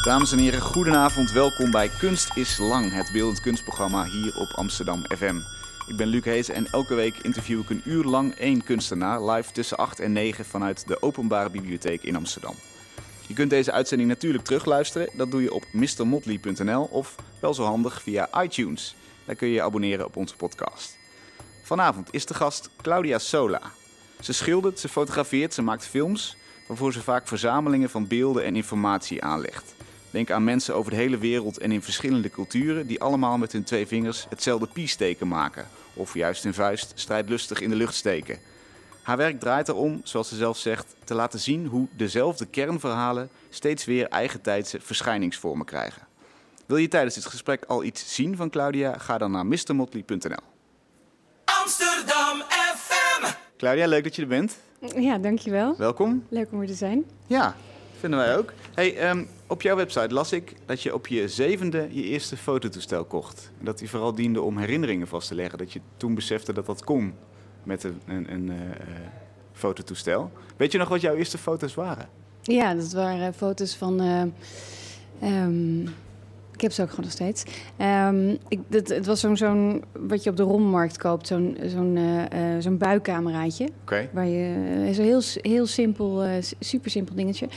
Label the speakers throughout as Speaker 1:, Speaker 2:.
Speaker 1: Dames en heren, goedenavond. Welkom bij Kunst is Lang, het beeldend kunstprogramma hier op Amsterdam FM. Ik ben Luc Hees en elke week interview ik een uur lang één kunstenaar live tussen 8 en 9 vanuit de Openbare Bibliotheek in Amsterdam. Je kunt deze uitzending natuurlijk terugluisteren. Dat doe je op mrmotley.nl of wel zo handig via iTunes. Daar kun je je abonneren op onze podcast. Vanavond is de gast Claudia Sola. Ze schildert, ze fotografeert, ze maakt films, waarvoor ze vaak verzamelingen van beelden en informatie aanlegt. Denk aan mensen over de hele wereld en in verschillende culturen die allemaal met hun twee vingers hetzelfde piesteken maken. Of juist hun vuist strijdlustig in de lucht steken. Haar werk draait erom, zoals ze zelf zegt, te laten zien hoe dezelfde kernverhalen steeds weer eigentijdse verschijningsvormen krijgen. Wil je tijdens dit gesprek al iets zien van Claudia? Ga dan naar mrmotley.nl.
Speaker 2: Amsterdam FM.
Speaker 1: Claudia, leuk dat je er bent.
Speaker 3: Ja, dankjewel.
Speaker 1: Welkom.
Speaker 3: Leuk om er te zijn.
Speaker 1: Ja, vinden wij ook. Hey, ehm, op jouw website las ik dat je op je zevende je eerste fototoestel kocht. En dat die vooral diende om herinneringen vast te leggen. Dat je toen besefte dat dat kon met een, een, een eh, fototoestel. Weet je nog wat jouw eerste foto's waren?
Speaker 3: Ja, dat waren foto's van. eh, ehm, ik heb ze ook gewoon nog steeds. Ehm, ik, dat, het was zo'n, zo'n wat je op de rommelmarkt koopt, zo'n, zo'n, eh, zo'n buikcameraatje.
Speaker 1: Oké.
Speaker 3: Waar je, zo'n heel, heel simpel, super simpel dingetje.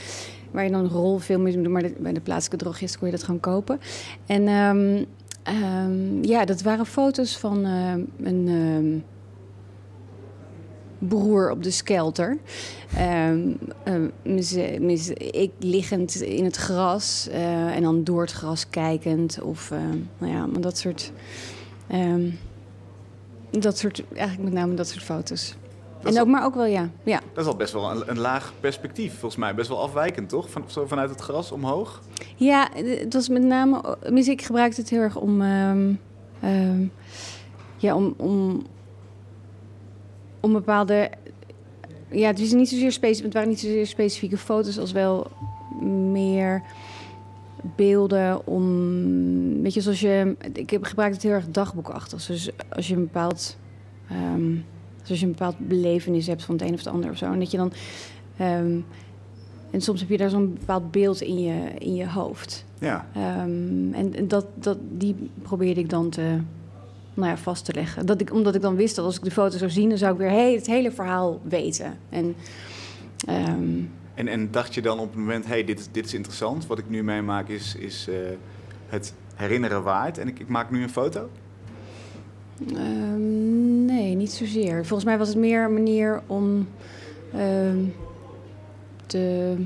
Speaker 3: Waar je dan rolfilm mee doet, maar bij de plaatselijke drogist kon je dat gewoon kopen. En ehm, ehm, ja, dat waren foto's van ehm, een ehm, broer op de skelter. Ehm, mis- ik liggend in het gras eh, en dan door het gras kijkend. Of ehm, nou ja, maar dat soort. dat soort, eigenlijk met name dat soort foto's. En ook,
Speaker 1: al-
Speaker 3: maar ook wel, ja. ja.
Speaker 1: Dat is al best wel een, een laag perspectief, volgens mij. Best wel afwijkend, toch? Van, zo vanuit het gras omhoog.
Speaker 3: Ja, het was met name. Ik gebruikte het heel erg om. ehm, ehm, ja, om, om. Om bepaalde. Ja, het, is niet zozeer specifiek, het waren niet zozeer specifieke foto's als wel meer beelden om. Weet je, zoals je. Ik heb gebruikt het heel erg dagboekachtig. Dus als je een bepaald. ehm, dus als je een bepaald belevenis hebt van het een of het ander of zo. En dat je dan. ehm, en soms heb je daar zo'n bepaald beeld in je, in je hoofd.
Speaker 1: Ja.
Speaker 3: Ehm, en en dat, dat, die probeerde ik dan te, nou ja, vast te leggen. Dat ik, omdat ik dan wist dat als ik de foto zou zien, dan zou ik weer hey, het hele verhaal weten. En ehm,
Speaker 1: En, en dacht je dan op het moment, hey, dit, is- dit is interessant. Wat ik nu meemaak is, is eh, het herinneren waard. En ik, ik maak nu een foto.
Speaker 3: Ehm, nee, niet zozeer. Volgens mij was het meer een manier om ehm, te.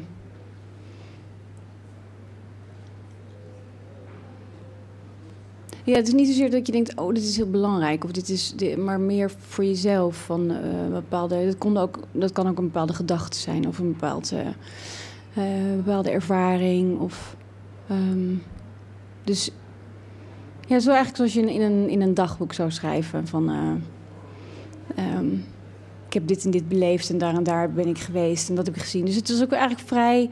Speaker 3: Ja, het is niet zozeer dat je denkt, oh, dit is heel belangrijk. Of dit is, maar meer voor jezelf. Van, eh, een bepaalde, dat, kon ook, dat kan ook een bepaalde gedachte zijn. Of een bepaald, eh, eh, bepaalde ervaring. Of, ehm, dus ja, zo eigenlijk zoals je in, een, in een dagboek zou schrijven. Van, eh, ehm, ik heb dit en dit beleefd en daar en daar ben ik geweest. En dat heb ik gezien. Dus het was ook eigenlijk vrij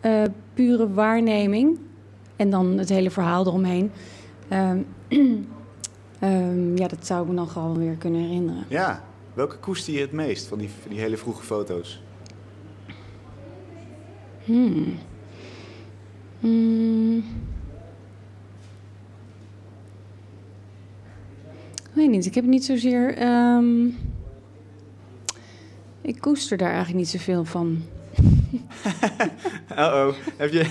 Speaker 3: eh, pure waarneming. En dan het hele verhaal eromheen. Ehm, ehm, ja, dat zou ik me dan gewoon weer kunnen herinneren.
Speaker 1: Ja. Welke koester je het meest van die, van die hele vroege foto's?
Speaker 3: Hmm. Hmm. Ik weet niet, ik heb niet zozeer. ehm, ik koester daar eigenlijk niet zoveel van.
Speaker 1: Uh-oh. Heb je...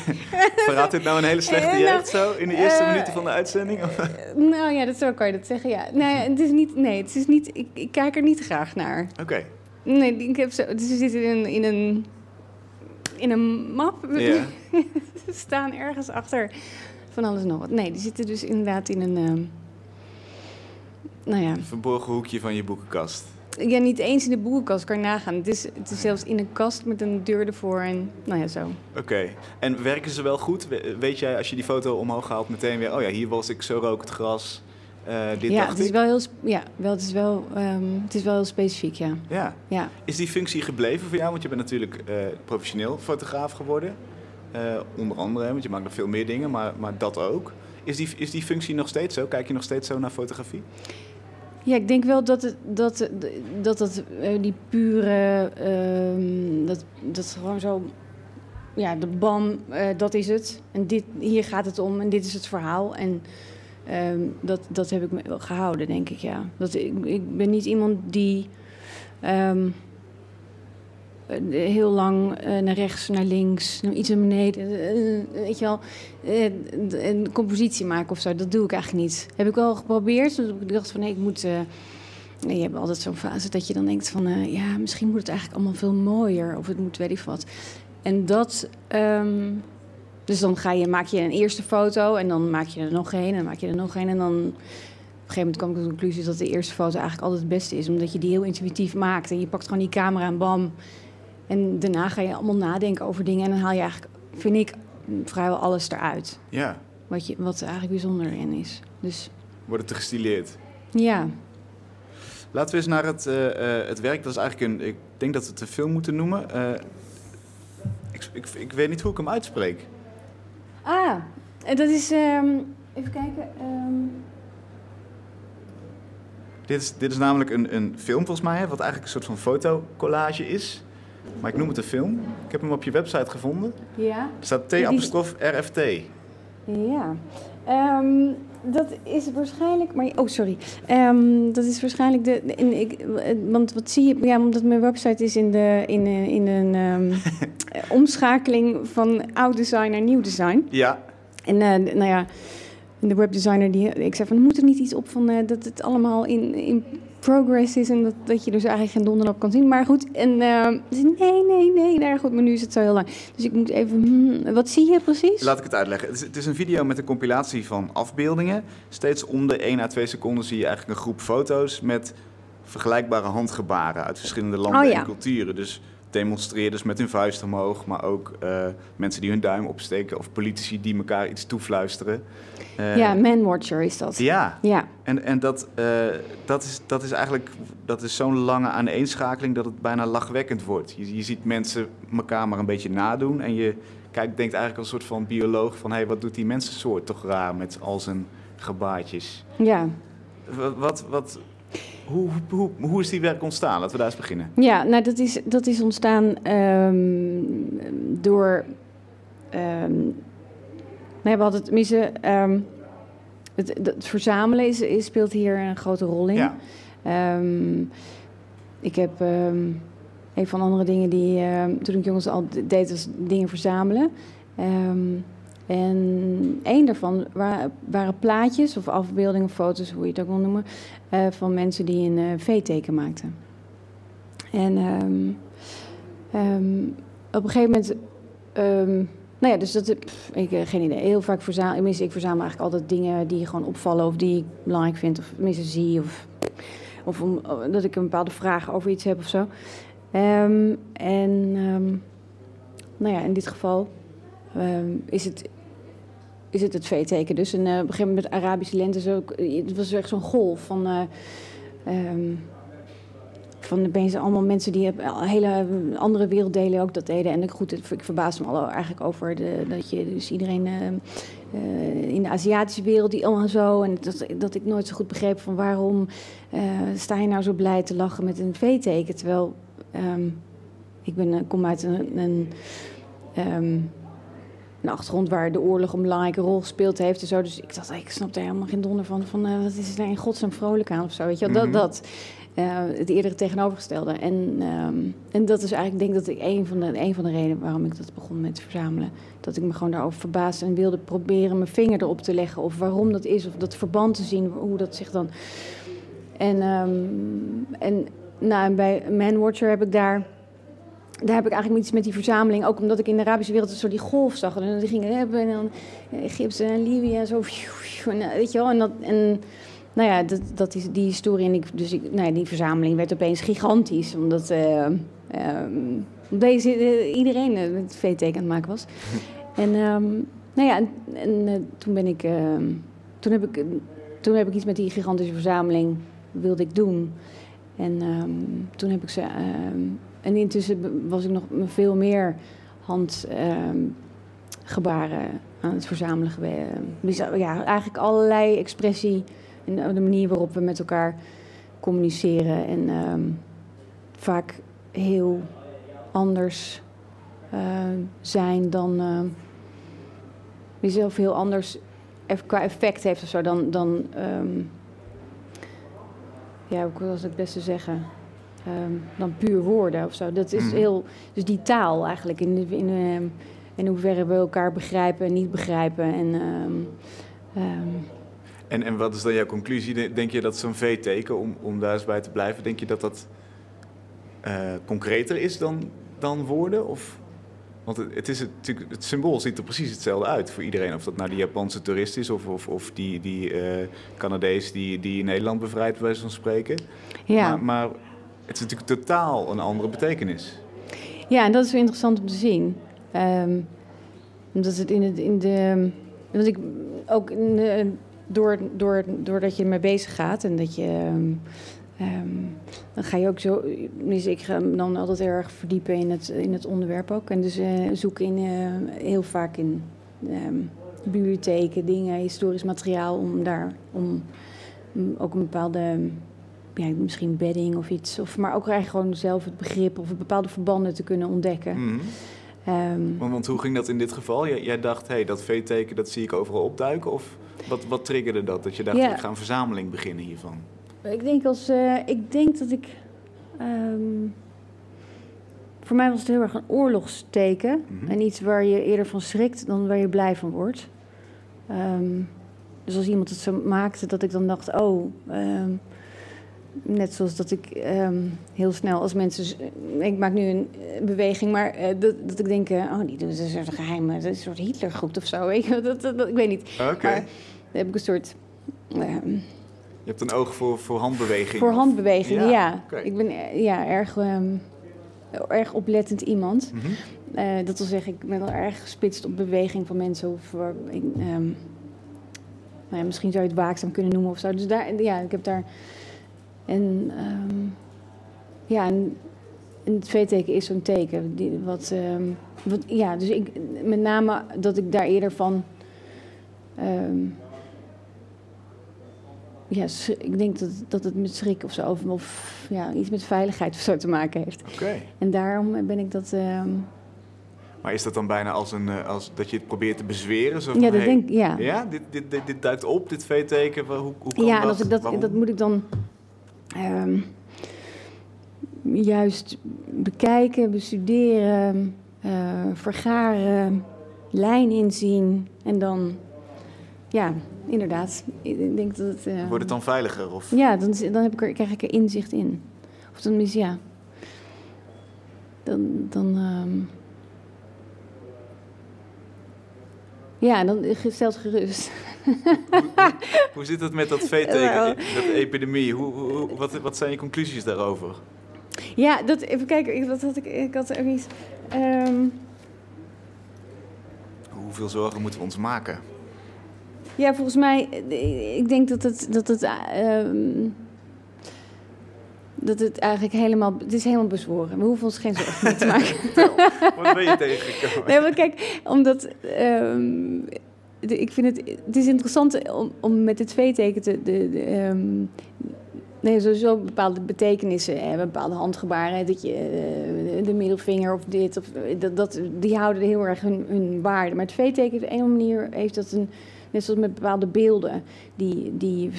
Speaker 1: Verraadt dit nou een hele slechte
Speaker 3: Eh, nou,
Speaker 1: jeugd zo in de eerste
Speaker 3: eh,
Speaker 1: minuten van de uitzending?
Speaker 3: Eh, nou ja, dat zo kan je dat zeggen. Ja. Nee, het is niet. Nee, het is niet. Ik, ik kijk er niet graag naar.
Speaker 1: Oké.
Speaker 3: Nee, ik heb zo. Dus ze zitten in, in een. In een map.
Speaker 1: Ja.
Speaker 3: Ze staan ergens achter van alles en nog wat. Nee, die zitten dus inderdaad in een. ehm, nou ja.
Speaker 1: Een verborgen hoekje van je boekenkast.
Speaker 3: ja, niet eens in de boekenkast kan je nagaan. Het is, het is zelfs in een kast met een deur ervoor en nou ja, zo.
Speaker 1: Oké. En werken ze wel goed? We- Weet jij als je die foto omhoog haalt meteen weer... Oh ja, hier was ik, zo rook het gras. Eh, dit
Speaker 3: ja,
Speaker 1: dacht
Speaker 3: het is
Speaker 1: ik.
Speaker 3: wel heel, ja, wel, het, is wel, ehm, het is wel heel specifiek, ja.
Speaker 1: Ja.
Speaker 3: ja.
Speaker 1: Is die functie gebleven voor jou? Want je bent natuurlijk eh, professioneel fotograaf geworden. Eh, onder andere, want je maakt nog veel meer dingen, maar, maar dat ook. Is die, is die functie nog steeds zo? Kijk je nog steeds zo naar fotografie?
Speaker 3: Ja, ik denk wel dat het, dat, dat, dat eh, die pure, ehm, dat, dat gewoon zo, ja, de bam, eh, dat is het. En dit, hier gaat het om en dit is het verhaal. En ehm, dat, dat heb ik me wel gehouden, denk ik, ja. Dat, ik, ik ben niet iemand die ehm, eh, heel lang eh, naar rechts, naar links, naar iets naar beneden. eh, weet je wel, eh, een compositie maken of zo. Dat doe ik eigenlijk niet. Heb ik wel geprobeerd. Dus ik dacht van, nee, ik moet... eh, Nee, je hebt altijd zo'n fase dat je dan denkt van... eh, ja, misschien moet het eigenlijk allemaal veel mooier. Of het moet weet ik wat. En dat... ehm, dus dan ga je, maak je een eerste foto en dan maak je er nog een en maak je er nog een. En dan op een gegeven moment kwam ik tot de conclusie dat de eerste foto eigenlijk altijd het beste is. Omdat je die heel intuïtief maakt. En je pakt gewoon die camera en bam. En daarna ga je allemaal nadenken over dingen. En dan haal je eigenlijk, vind ik, vrijwel alles eruit.
Speaker 1: Ja,
Speaker 3: Wat, je, wat er eigenlijk bijzonder in is. Dus
Speaker 1: wordt het te gestileerd.
Speaker 3: ja,
Speaker 1: Laten we eens naar het, eh, eh, het werk. Dat is eigenlijk een. Ik denk dat we het een film moeten noemen. Eh, ik, ik, ik weet niet hoe ik hem uitspreek.
Speaker 3: Ah, en dat is. ehm, even kijken. ehm,
Speaker 1: Dit is, dit is namelijk een, een film volgens mij, hè, wat eigenlijk een soort van fotocollage is. Maar ik noem het een film. Ik heb hem op je website gevonden.
Speaker 3: ja.
Speaker 1: Er staat
Speaker 3: die-
Speaker 1: T-apostrof RFT.
Speaker 3: Ja. Ehm, dat is waarschijnlijk. Maar, oh, sorry. Ehm, dat is waarschijnlijk de. in, ik, want wat zie je. Ja, omdat mijn website is in, de, in, in een ehm, eh, omschakeling van oud design naar nieuw design.
Speaker 1: Ja,
Speaker 3: En eh, nou ja, de webdesigner die ik zei van moet er niet iets op van eh, dat het allemaal in, in progress is en dat, dat je dus eigenlijk geen donder op kan zien. Maar goed, en eh, zei, nee, nee, nee, nou goed, maar nu is het zo heel lang. Dus ik moet even, hmm, wat zie je precies?
Speaker 1: laat ik het uitleggen. Het is, het is een video met een compilatie van afbeeldingen. Steeds om de 1 à 2 seconden zie je eigenlijk een groep foto's met vergelijkbare handgebaren uit verschillende landen
Speaker 3: Oh ja.
Speaker 1: en culturen. Dus demonstreerders met hun vuist omhoog, maar ook eh, mensen die hun duim opsteken of politici die elkaar iets toefluisteren. Eh,
Speaker 3: ja, Manwatcher is dat.
Speaker 1: Ja,
Speaker 3: Ja,
Speaker 1: en, en dat, eh, dat, is, dat is eigenlijk dat is zo'n lange aaneenschakeling dat het bijna lachwekkend wordt. Je, je ziet mensen elkaar maar een beetje nadoen en je kijkt, denkt eigenlijk als een soort van bioloog van... hé, hey, wat doet die mensensoort toch raar met al zijn gebaartjes.
Speaker 3: ja.
Speaker 1: Wat, wat, hoe, hoe, hoe is die werk ontstaan? Laten we daar eens beginnen.
Speaker 3: Ja, nou dat is, dat is ontstaan ehm, door. ehm nee, we hadden tenminste. ehm het, het, het verzamelen is, is, speelt hier een grote rol in.
Speaker 1: Ja,
Speaker 3: ik heb een van de andere dingen die toen ik jongens al deed, was dingen verzamelen. En één daarvan wa- waren plaatjes of afbeeldingen, foto's, hoe je het ook wil noemen, eh, van mensen die een eh, V-teken maakten. En ehm, ehm, op een gegeven moment. ehm, nou ja, dus dat. pff, ik geen idee. Heel vaak verzamel. Tenminste, ik verzamel eigenlijk altijd dingen die gewoon opvallen. of die ik belangrijk vind. of tenminste zie. Of, of om, dat ik een bepaalde vraag over iets heb of zo. En. nou ja, in dit geval. is het. Is het het V-teken dus? Eh, op een gegeven moment met Arabische lente is ook. Het was echt zo'n golf van. eh, ehm, van opeens allemaal mensen die hele andere werelddelen ook dat deden. En ik, goed, ik verbaas me al eigenlijk over de, dat je dus iedereen eh, eh, in de Aziatische wereld die allemaal zo. En dat, dat ik nooit zo goed begreep van waarom eh, sta je nou zo blij te lachen met een V-teken. Terwijl ehm, ik ben, eh, kom uit een, een, ehm, een achtergrond waar de oorlog een belangrijke rol gespeeld heeft en zo. Dus ik dacht, ik snap daar helemaal geen donder van. Van eh, wat is er in godsnaam vrolijk aan of zo, weet je wel.
Speaker 1: Mhm.
Speaker 3: Dat, dat. Eh, het eerder tegenovergestelde. En, ehm, en dat is eigenlijk, ik denk dat ik een van, de, een van de redenen waarom ik dat begon met verzamelen. Dat ik me gewoon daarover verbaasde en wilde proberen mijn vinger erop te leggen. Of waarom dat is, of dat verband te zien, hoe dat zich dan. En, ehm, en, nou, en bij Manwatcher heb ik daar. Daar heb ik eigenlijk iets met die verzameling. Ook omdat ik in de Arabische wereld zo die golf zag. En die gingen hebben. En dan Egypte en Libië en zo. En, eh, weet je wel. En dat. En, nou ja, dat, dat is die historie. En ik, dus ik, nou ja, die verzameling werd opeens gigantisch. Omdat ehm, deze, eh, iedereen het V-teken aan het maken was. En ehm, nou ja, en, en, toen ben ik. ehm, toen, heb ik toen heb ik iets met die gigantische verzameling wilde ik doen. En ehm, toen heb ik ze. ehm, en intussen was ik nog veel meer handgebaren aan het verzamelen. Dus, Ja, eigenlijk allerlei expressie en de manier waarop we met elkaar communiceren. En ehm, vaak heel anders eh, zijn dan eh, die zelf heel anders qua effect heeft of zo dan, dan ehm, ja, hoe was het beste zeggen? Ehm, dan puur woorden of zo. Dat is
Speaker 1: Mhm.
Speaker 3: heel, dus die taal eigenlijk, in, in, ehm, in hoeverre we elkaar begrijpen en niet begrijpen. En, ehm,
Speaker 1: En, en wat is dan jouw conclusie? De- Denk je dat zo'n V-teken, om, om daar eens bij te blijven, denk je dat dat eh, concreter is dan, dan woorden? Of, want het, het, is natuurlijk- het symbool ziet er precies hetzelfde uit voor iedereen. Of dat nou die Japanse toerist is of, of, of die, die eh, Canadees die, die Nederland bevrijdt, bij wijze van spreken.
Speaker 3: ja.
Speaker 1: Maar, maar het is natuurlijk totaal een andere betekenis.
Speaker 3: Ja, en dat is interessant om te zien. Ehm, omdat het in, het, in de. Want ik ook in de- door, door, doordat je ermee bezig gaat en dat je. ehm, ehm, dan ga je ook zo. Dus ik ga me dan altijd erg verdiepen in het, in het onderwerp ook. En dus eh, zoek in, eh, heel vaak in ehm, bibliotheken, dingen, historisch materiaal om daar. Om, om ook een bepaalde ja, misschien bedding of iets. Of, maar ook eigenlijk gewoon zelf het begrip of bepaalde verbanden te kunnen ontdekken.
Speaker 1: Mhm.
Speaker 3: Ehm,
Speaker 1: Want, want hoe ging dat in dit geval? Jij, jij dacht, hé, hey, dat V-teken dat zie ik overal opduiken. Of wat, wat triggerde dat? Dat je dacht,
Speaker 3: Ja.
Speaker 1: ik ga een verzameling beginnen hiervan.
Speaker 3: Ik denk als eh, ik denk dat ik. ehm, voor mij was het heel erg een oorlogsteken.
Speaker 1: Mhm.
Speaker 3: En iets waar je eerder van schrikt dan waar je blij van wordt. Ehm, dus als iemand het zo maakte, dat ik dan dacht, oh. ehm, net zoals dat ik heel snel als mensen. Ik maak nu een eh, beweging, maar eh, dat, dat ik denk, oh, die doen een soort geheime, een soort Hitlergroep of zo. Weet je? Dat, dat, dat- ik weet niet.
Speaker 1: Oké.
Speaker 3: Maar dan heb ik een soort.
Speaker 1: Je hebt een oog voor, voor handbewegingen.
Speaker 3: voor handbewegingen,
Speaker 1: Ja.
Speaker 3: Ik ben eh, ja, erg, ehm, erg oplettend iemand.
Speaker 1: Mhm.
Speaker 3: Eh, dat wil zeggen, ik ben wel erg gespitst op beweging van mensen. Of, ehm, nou ja, misschien zou je het waakzaam kunnen noemen of zo. Dus daar, ja, ik heb daar. En ehm, ja, en, en het V-teken is zo'n teken. Die, wat, wat, ja, dus ik, met name dat ik daar eerder van. Ja, ik denk dat, dat het met schrik of zo, of, of ja, iets met veiligheid of zo te maken heeft.
Speaker 1: Oké.
Speaker 3: En daarom ben ik dat. ehm,
Speaker 1: Maar is dat dan bijna als, een, eh, als dat je het probeert te bezweren? Zo van,
Speaker 3: ja, dat
Speaker 1: hey,
Speaker 3: denk ik, ja.
Speaker 1: Ja, dit, dit, dit, dit duikt op, dit V-teken. Hoe, hoe kan
Speaker 3: Ja,
Speaker 1: dat?
Speaker 3: en als ik dat,
Speaker 1: Waarom?
Speaker 3: dat moet ik dan ehm, juist bekijken, bestuderen, eh, vergaren, lijn inzien en dan, ja, inderdaad. Ik denk dat het. eh,
Speaker 1: Wordt het dan veiliger? Of?
Speaker 3: Ja, dan, dan heb ik er, krijg ik er inzicht in. Of dan is ja. Dan. dan ehm, ja, dan stelt gerust.
Speaker 1: Hoe zit het met dat V-teken, dat epidemie? Hoe, wat, wat zijn je conclusies daarover?
Speaker 3: Ja, dat, even kijken, ik- wat had ik, ik had er iets. ehm,
Speaker 1: Hoeveel zorgen moeten we ons maken?
Speaker 3: Ja, volgens mij, eh, ik denk dat het, dat het, ehm, dat het eigenlijk helemaal, het is helemaal bezworen. We hoeven ons geen zorgen meer te maken.
Speaker 1: Wat ben je tegengekomen?
Speaker 3: Nee, maar kijk, omdat ehm, de- ik vind het, het is interessant om, om met het V-teken te, de, de, ehm, nee, sowieso bepaalde betekenissen, hè, bepaalde handgebaren, dat je eh, de middelvinger of dit, of, eh, dat, dat, die houden heel erg hun, hun waarde. Maar het V-teken op een of andere manier heeft dat een, net zoals met bepaalde beelden, die, die,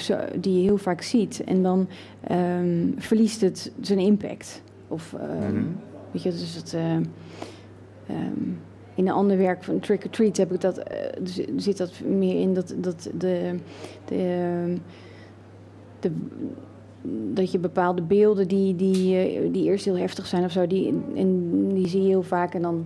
Speaker 3: die je heel vaak ziet. En dan ehm, verliest het zijn impact. Of, ehm,
Speaker 1: Mhm.
Speaker 3: Weet je, dus het. eh, ehm, in een ander werk van Trick or Treat heb ik dat, eh, z- zit dat meer in dat, dat de, de, de, dat je bepaalde beelden die, die, eh, die eerst heel heftig zijn of zo, die, en die zie je heel vaak en dan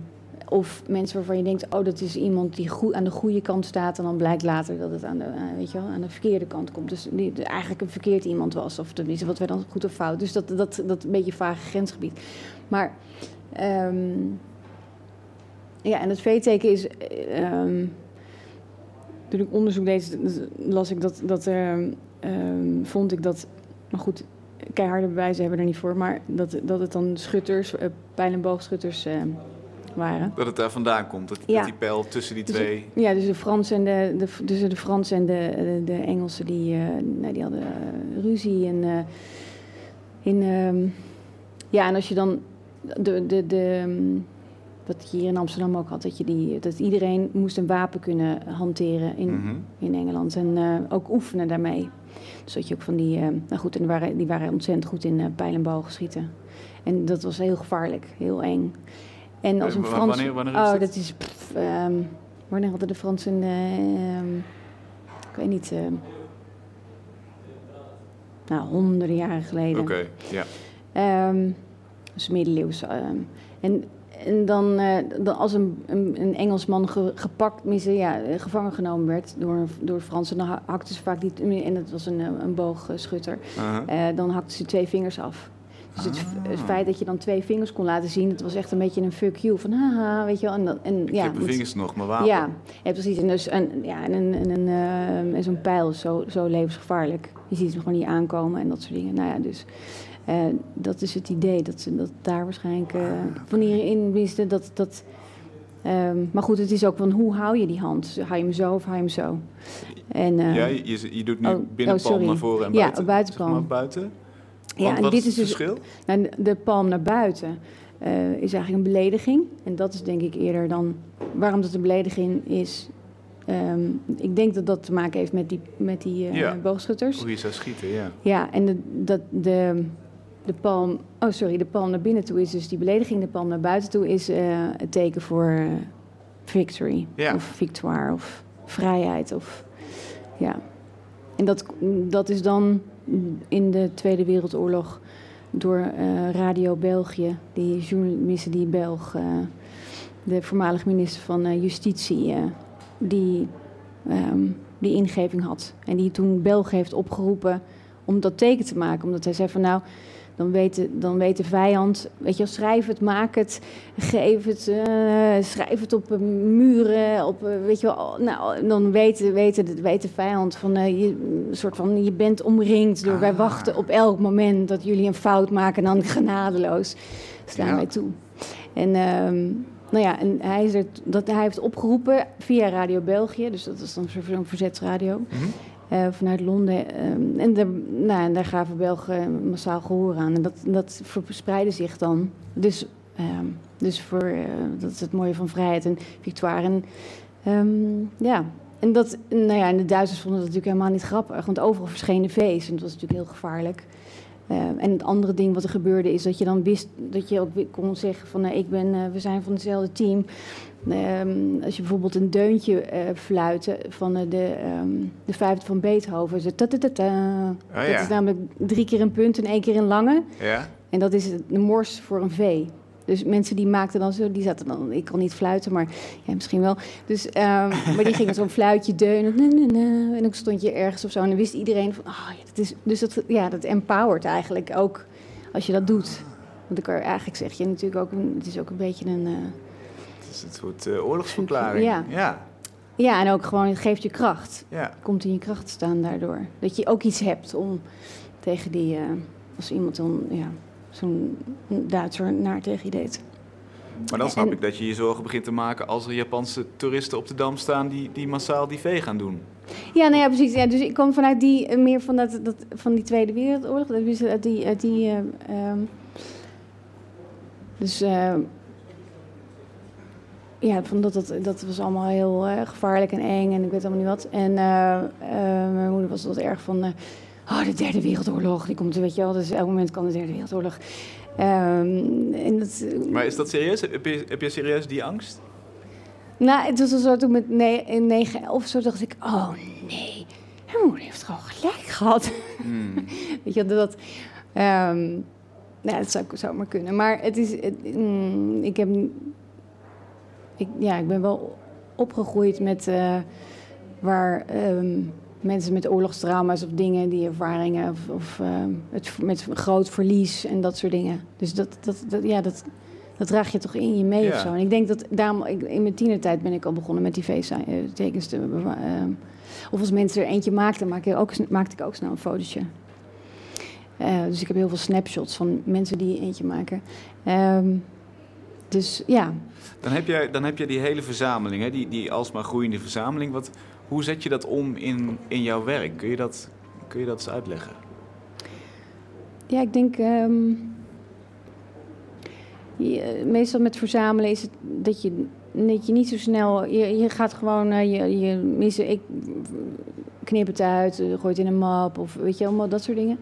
Speaker 3: of mensen waarvan je denkt, oh, dat is iemand die goed, aan de goede kant staat. En dan blijkt later dat het aan de, aan, weet je wel, aan de verkeerde kant komt. Dus die eigenlijk een verkeerd iemand was. Of tenminste, wat wij dan goed of fout. Dus dat, dat, dat een beetje vage grensgebied. Maar ehm, ja, en het V-teken is. eh, ehm, toen ik onderzoek deed, las ik dat. dat ehm, vond ik dat. Maar goed, keiharde bewijzen hebben er niet voor. Maar dat, dat het dan schutters, eh, pijl- en boogschutters eh, waren.
Speaker 1: Dat het daar vandaan komt, dat,
Speaker 3: Ja.
Speaker 1: dat die pijl tussen die
Speaker 3: Dus
Speaker 1: twee...
Speaker 3: Ja, dus de Fransen en de, de, dus de, Fransen en de, de, de Engelsen die, nou, die hadden eh, ruzie. En, eh, in, ehm, ja, en als je dan de, de, de, ehm, wat je hier in Amsterdam ook had, dat, je die, dat iedereen moest een wapen kunnen hanteren in,
Speaker 1: Mhm.
Speaker 3: in Engeland. En ook oefenen daarmee. Dus dat je ook van die, nou goed, en die waren, die waren ontzettend goed in eh pijl en boog schieten. En dat was heel gevaarlijk, heel eng. En als
Speaker 1: Eh,
Speaker 3: een Frans...
Speaker 1: wanneer-
Speaker 3: oh, dat is... pff, ehm, wanneer hadden de Fransen... ehm, ik weet niet... ehm, nou, honderden jaren geleden.
Speaker 1: Oké, ja.
Speaker 3: Dus middeleeuws. ehm. en, en dan, eh, dan als een, een, een Engelsman ge- gepakt, tenminste, ja, gevangen genomen werd door, door Fransen, dan ha- hakten ze vaak die, en het was een, een boogschutter, eh, dan hakten ze twee vingers af. Dus het, f- het
Speaker 1: Ah.
Speaker 3: feit dat je dan twee vingers kon laten zien, dat was echt een beetje een fuck you. Van haha, weet je wel. En, dan- en,
Speaker 1: Ik
Speaker 3: ja,
Speaker 1: heb mijn
Speaker 3: moet-
Speaker 1: vingers nog, maar wapen.
Speaker 3: ja, ja, precies. En, dus, en, ja, en, een- en, een, eh, en zo'n pijl is zo, zo levensgevaarlijk. Je ziet hem gewoon niet aankomen en dat soort dingen. Nou ja, dus eh, dat is het idee. Dat, ze, dat daar waarschijnlijk eh, van hierin wisten dat... dat ehm, maar goed, het is ook van hoe hou je die hand? Hou je hem zo of hou je hem zo? En, eh,
Speaker 1: Ja, je, je- doet nu
Speaker 3: oh,
Speaker 1: binnenpalm
Speaker 3: oh,
Speaker 1: naar voren en
Speaker 3: Ja,
Speaker 1: buiten.
Speaker 3: buitenpalm.
Speaker 1: Zeg maar buiten.
Speaker 3: Ja,
Speaker 1: Want
Speaker 3: en
Speaker 1: wat
Speaker 3: dit
Speaker 1: is het
Speaker 3: dus
Speaker 1: verschil?
Speaker 3: Nou, de- palm naar buiten eh, is eigenlijk een belediging. En dat is denk ik eerder dan... Waarom dat een belediging is... ehm, ik denk dat dat te maken heeft met die, met die eh,
Speaker 1: Ja.
Speaker 3: boogschutters.
Speaker 1: Hoe je zou schieten, ja.
Speaker 3: Ja, en de, dat, de, de palm... Oh, sorry, de palm naar binnen toe is dus die belediging. De palm naar buiten toe is eh, het teken voor victory.
Speaker 1: Ja.
Speaker 3: Of victoire, of vrijheid. Of, ja. En dat, dat is dan in de Tweede Wereldoorlog door eh, Radio België, die journalisten, die Belg, eh, de voormalig minister van eh, Justitie, die ehm, die ingeving had. En die toen België heeft opgeroepen om dat teken te maken. Omdat hij zei van nou, dan weet de, dan weet de vijand, weet je schrijf het, maak het, geef het, eh, schrijf het op eh, muren, op, eh, weet je wel, nou, dan weet, weet, de, weet de vijand van, je, soort van, je bent omringd door, wij
Speaker 1: Ah.
Speaker 3: wachten op elk moment dat jullie een fout maken en dan genadeloos staan
Speaker 1: Ja.
Speaker 3: wij toe. En, ehm, nou ja, en hij, is er, dat, hij heeft opgeroepen via Radio België, dus dat is dan zo'n zo'n verzetsradio,
Speaker 1: Mhm.
Speaker 3: Eh, vanuit Londen. ehm, en, daar, nou, en daar gaven Belgen massaal gehoor aan. En dat, dat verspreidde zich dan. Dus, ehm, dus voor, eh, dat is het mooie van vrijheid en victoire. En, ehm, ja. En, dat, nou ja, en de Duitsers vonden dat natuurlijk helemaal niet grappig, want overal verschenen V's en dat was natuurlijk heel gevaarlijk. En het andere ding wat er gebeurde is dat je dan wist dat je ook kon zeggen van eh, ik ben, eh, we zijn van hetzelfde team. Ehm, als je bijvoorbeeld een deuntje eh fluiten van eh, de, ehm, de vijfde van Beethoven. Zo.
Speaker 1: Oh,
Speaker 3: Dat
Speaker 1: ja.
Speaker 3: is namelijk drie keer een punt en één keer een lange.
Speaker 1: Ja?
Speaker 3: En dat is de mors voor een V. Dus mensen die maakten dan zo, die zaten dan, ik kon niet fluiten, maar ja, misschien wel. Dus, ehm, maar die gingen zo'n fluitje deunen. na, na, na, en dan stond je ergens of zo. En dan wist iedereen van, ah, ja, dat is, dus dat, ja, dat empowert eigenlijk ook als je dat doet. Want ik kan eigenlijk zeg je natuurlijk ook, het is ook een beetje een... eh,
Speaker 1: is een soort eh, oorlogsverklaring.
Speaker 3: Ja.
Speaker 1: Ja.
Speaker 3: ja, en ook gewoon, het geeft je kracht.
Speaker 1: ja.
Speaker 3: Komt in je kracht te staan daardoor. Dat je ook iets hebt om tegen die, eh, als iemand dan, ja, zo'n Duitser naar tegen je deed.
Speaker 1: Maar dan snap
Speaker 3: En-
Speaker 1: ik dat je je zorgen begint te maken als er Japanse toeristen op de Dam staan die, die massaal die vee gaan doen.
Speaker 3: Ja, nou ja, precies. Ja, dus ik kwam vanuit die, eh, meer van, dat, dat, van die Tweede Wereldoorlog. Dat is uit die, uit die eh, ehm, dus ja, van dat, dat, dat was allemaal heel eh, gevaarlijk en eng en ik weet allemaal niet wat. En eh, eh, mijn moeder was wat erg van, oh, de Derde Wereldoorlog, die komt, er, weet je wel, dus elk moment kan de Derde Wereldoorlog. Ehm, en dat,
Speaker 1: Maar is dat serieus? Heb je, heb je serieus die angst?
Speaker 3: Nou, het was al zo toen met ne- in 9, 11 zo dacht ik, oh nee, mijn moeder heeft gewoon gelijk gehad.
Speaker 1: Hmm.
Speaker 3: Weet je, dat... ehm nou, dat zou, zou maar kunnen. Maar het is... Het, mm, ik heb... Ik, ja, ik ben wel opgegroeid met... eh, waar ehm, mensen met oorlogstrauma's of dingen, die ervaringen... Of, of ehm, het, met groot verlies en dat soort dingen. Dus dat, dat, dat, ja, dat, dat draag je toch in je mee
Speaker 1: Ja.
Speaker 3: of zo. En ik denk dat daarom... Ik, in mijn tienertijd ben ik al begonnen met die feesttekens te... bewa- ehm, of als mensen er eentje maakten, maakte ik ook, maakte ik ook snel een fotootje. Eh, dus ik heb heel veel snapshots van mensen die eentje maken. Dus ja,
Speaker 1: Dan heb jij, dan heb je die hele verzameling, hè? Die, die alsmaar groeiende verzameling. Wat, hoe zet je dat om in, in jouw werk? Kun je dat, kun je dat eens uitleggen?
Speaker 3: ja ik denk. ehm, je- meestal met verzamelen is het dat je, dat je niet zo snel... Je, je gaat gewoon... eh, je, je, ik knip het uit, eh, gooi het in een map of weet je, allemaal dat soort dingen.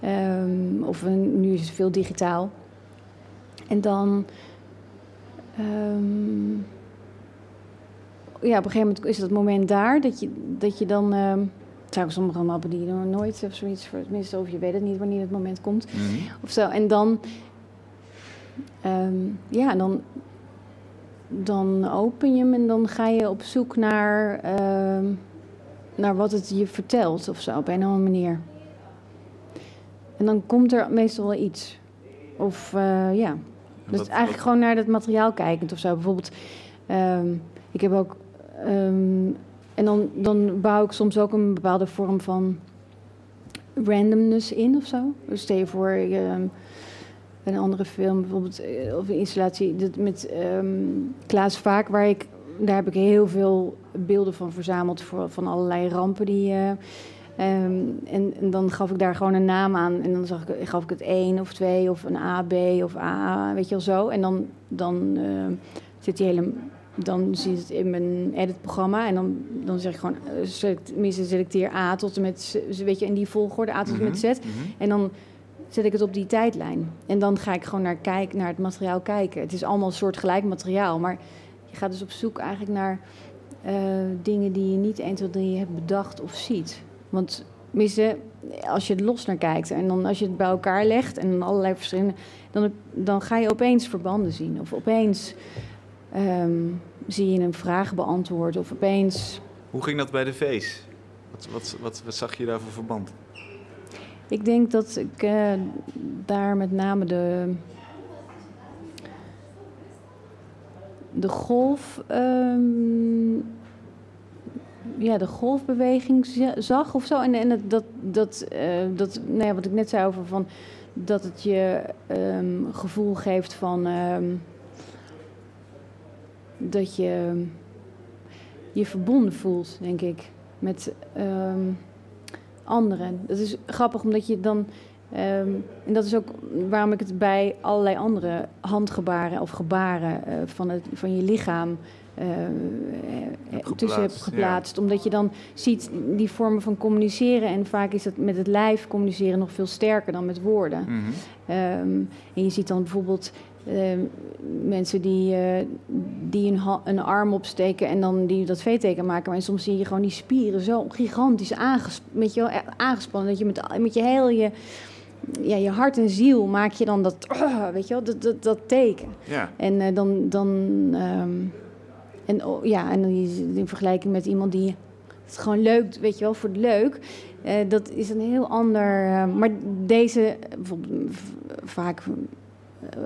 Speaker 3: Ehm, of nu is het veel digitaal. En dan... ehm, ja, op een gegeven moment is dat moment daar dat je, dat je dan... het zijn ook sommige mappen die nog nooit of zoiets... voor- Tenminste, of je weet het niet wanneer het moment komt of zo. En dan, ehm, ja, dan, dan open je hem en dan ga je op zoek naar, ehm, naar wat het je vertelt of zo, op een of andere manier. En dan komt er meestal wel iets. Of eh, ja, dus eigenlijk gewoon naar het materiaal kijkend of zo. Bijvoorbeeld, ehm, ik heb ook. ehm, en dan, dan bouw ik soms ook een bepaalde vorm van randomness in of zo. Dus stel je voor, ehm, een andere film, bijvoorbeeld, eh, of een installatie dat met Klaas Vaak, waar ik. Daar heb ik heel veel beelden van verzameld voor, van allerlei rampen die. eh, ehm, en, en dan gaf ik daar gewoon een naam aan. En dan zag ik, gaf ik het één of twee of een A, B of A, weet je wel zo. En dan, dan eh, zit die hele. Dan je het in mijn editprogramma. En dan, dan zeg ik gewoon. eh, select, tenminste, selecteer A tot en met. Weet je, in die volgorde, A tot en met Z.
Speaker 1: Mhm.
Speaker 3: En dan zet ik het op die tijdlijn. En dan ga ik gewoon naar, kijk, naar het materiaal kijken. Het is allemaal soortgelijk materiaal. Maar je gaat dus op zoek eigenlijk naar eh, dingen die je niet 1, 2, 3 hebt bedacht of ziet. Want tenminste, als je er los naar kijkt en dan als je het bij elkaar legt en dan allerlei verschillende, dan, dan ga je opeens verbanden zien. Of opeens ehm, zie je een vraag beantwoord. Of opeens.
Speaker 1: Hoe ging dat bij de feest? Wat, wat, wat, wat zag je daar voor verband?
Speaker 3: Ik denk dat ik eh, daar met name de. de golf. ehm, ja, de golfbeweging za- zag of zo. En, en dat, dat, eh, dat nou ja, wat ik net zei over van. dat het je ehm, gevoel geeft van. ehm, dat je je verbonden voelt, denk ik, met ehm, anderen. Dat is grappig, omdat je dan. en dat is ook waarom ik het bij allerlei andere handgebaren of gebaren eh, van, het, van je lichaam eh, eh, tussen heb
Speaker 1: geplaatst.
Speaker 3: Omdat je dan ziet die vormen van communiceren. En vaak is dat met het lijf communiceren nog veel sterker dan met woorden.
Speaker 1: Mhm.
Speaker 3: Ehm, en je ziet dan bijvoorbeeld ehm, mensen die, eh, die een, een arm opsteken en dan die dat V-teken maken. Maar soms zie je gewoon die spieren zo gigantisch aanges met je, aangespannen. Dat je met, met je heel je, ja, je hart en ziel maak je dan dat, weet je wel, dat, dat, dat teken.
Speaker 1: Ja.
Speaker 3: En eh, dan, dan ehm, en, oh, ja, en in vergelijking met iemand die het gewoon leuk, weet je wel, voor het leuk. eh, dat is een heel ander. eh, maar deze, bijvoorbeeld vaak eh,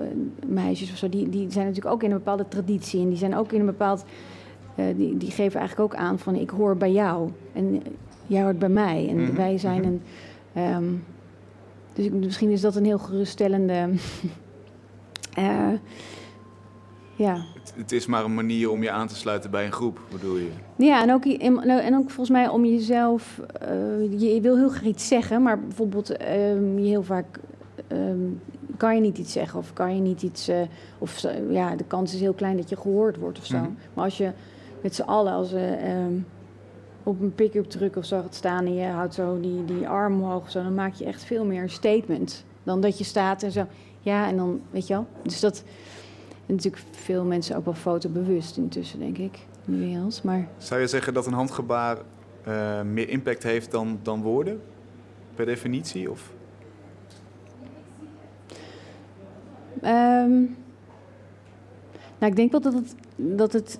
Speaker 3: meisjes of zo, die, die zijn natuurlijk ook in een bepaalde traditie. En die zijn ook in een bepaald. die, die geven eigenlijk ook aan van ik hoor bij jou. En jij hoort bij mij. En
Speaker 1: Mhm,
Speaker 3: wij zijn
Speaker 1: mhm.
Speaker 3: een. ehm, dus ik, misschien is dat een heel geruststellende. ja,
Speaker 1: Het, is maar een manier om je aan te sluiten bij een groep, bedoel je?
Speaker 3: ja, en ook, en, nou, en ook volgens mij om jezelf. eh, je, je wil heel graag iets zeggen, maar bijvoorbeeld ehm, je heel vaak. ehm, kan je niet iets zeggen of kan je niet iets. eh, of ja, de kans is heel klein dat je gehoord wordt of zo.
Speaker 1: Mhm.
Speaker 3: Maar als je met z'n allen als, ehm, op een pick-up truck of zo gaat staan en je houdt zo die, die arm omhoog of zo, dan maak je echt veel meer een statement dan dat je staat en zo. Ja, en dan weet je wel. Dus dat. En natuurlijk veel mensen ook wel fotobewust intussen, denk ik, in de wereld. Maar
Speaker 1: Zou je zeggen dat een handgebaar eh, meer impact heeft dan, dan woorden? Per definitie? Of?
Speaker 3: Ehm, nou, ik denk wel dat het, dat het...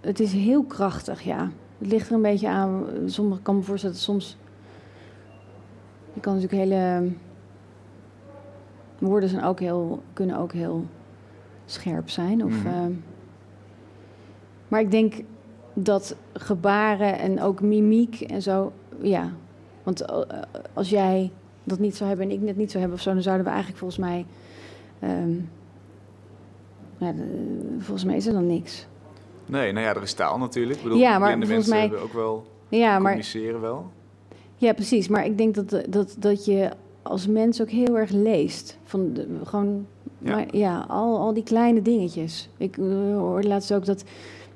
Speaker 3: Het is heel krachtig, ja. Het ligt er een beetje aan. Sommige kan me voorstellen dat soms... Je kan natuurlijk hele... Woorden zijn ook heel, kunnen ook heel scherp zijn. Of,
Speaker 1: Mhm.
Speaker 3: ehm, maar ik denk dat gebaren en ook mimiek en zo... Ja, want eh, als jij dat niet zou hebben en ik net niet zou hebben of zo... dan zouden we eigenlijk volgens mij... Ehm, ja, de- volgens mij is er dan niks.
Speaker 1: Nee, nou ja, er is taal natuurlijk. Ik bedoel,
Speaker 3: Ja, maar
Speaker 1: blinde
Speaker 3: volgens
Speaker 1: mensen
Speaker 3: mij-
Speaker 1: hebben ook wel
Speaker 3: Ja, maar,
Speaker 1: communiceren wel.
Speaker 3: ja, precies. Maar ik denk dat, dat, dat je als mens ook heel erg leest. Van de, gewoon
Speaker 1: Ja.
Speaker 3: Maar ja, al, al die kleine dingetjes. Ik eh, hoorde laatst ook dat,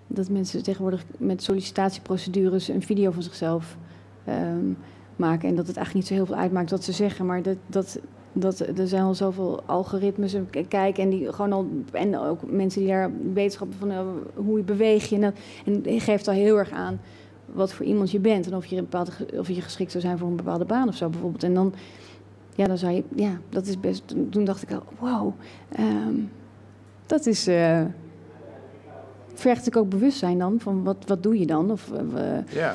Speaker 3: dat mensen tegenwoordig met sollicitatieprocedures een video van zichzelf ehm, maken. En dat het eigenlijk niet zo heel veel uitmaakt wat ze zeggen. Maar dat, dat, dat er zijn al zoveel algoritmes kijken. En, die gewoon al, en ook mensen die daar wetenschappen van eh, hoe je beweeg je. En, dat, en geeft al heel erg aan wat voor iemand je bent. En of je, bepaalde, of je geschikt zou zijn voor een bepaalde baan of zo bijvoorbeeld. En dan, ja, dan zou je, ja, dat is best. Toen dacht ik al, wow, ehm, dat is. eh vergt natuurlijk ook bewustzijn dan van wat, wat doe je dan? Of, eh,
Speaker 1: Ja.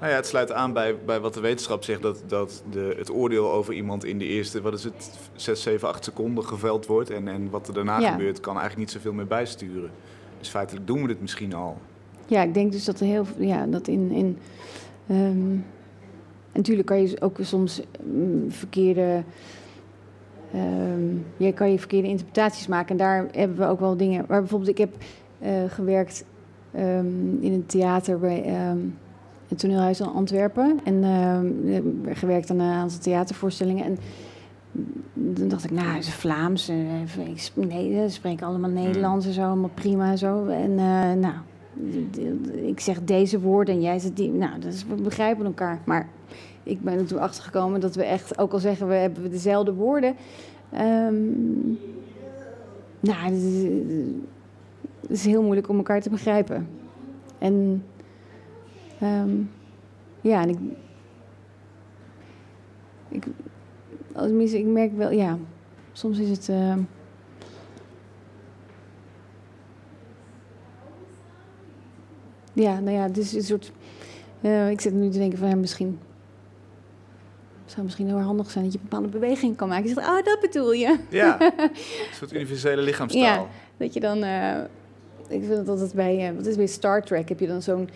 Speaker 1: Nou ja, het sluit aan bij, bij wat de wetenschap zegt, dat, dat de, het oordeel over iemand in de eerste, wat is het, 6, 7, 8 seconden geveld wordt. En, en wat er daarna
Speaker 3: Ja.
Speaker 1: gebeurt, kan eigenlijk niet zoveel meer bijsturen. Dus feitelijk doen we dit misschien al.
Speaker 3: Ja, ik denk dus dat er heel ja, dat in. in ehm, natuurlijk kan je ook soms mm, verkeerde. ehm, je kan je verkeerde interpretaties maken. En daar hebben we ook wel dingen. Maar bijvoorbeeld, ik heb eh, gewerkt ehm, in een theater bij ehm, het toneelhuis in Antwerpen. En gewerkt aan een aantal theatervoorstellingen. En dan dacht ik, nou, het is Vlaams. eh, nee, ze spreken allemaal Nederlands en zo, allemaal prima en zo. En eh, nou, ik zeg deze woorden en jij zegt die. Nou, is, we begrijpen elkaar. Maar ik ben er toen achter gekomen dat we echt, ook al zeggen we hebben dezelfde woorden. ehm, nou, het is, heel moeilijk om elkaar te begrijpen. En ehm, ja, en ik, ik, ik merk wel, ja, soms is het. ehm, ja, nou ja, is een soort. eh, ik zit nu te denken van ja, misschien. Zou misschien heel handig zijn dat je bepaalde beweging kan maken. Je zegt, oh, dat bedoel je.
Speaker 1: Ja, een soort universele lichaamstaal.
Speaker 3: Ja. Dat je dan. eh, ik vind dat altijd bij. eh, wat is bij Star Trek? Heb je dan zo'n.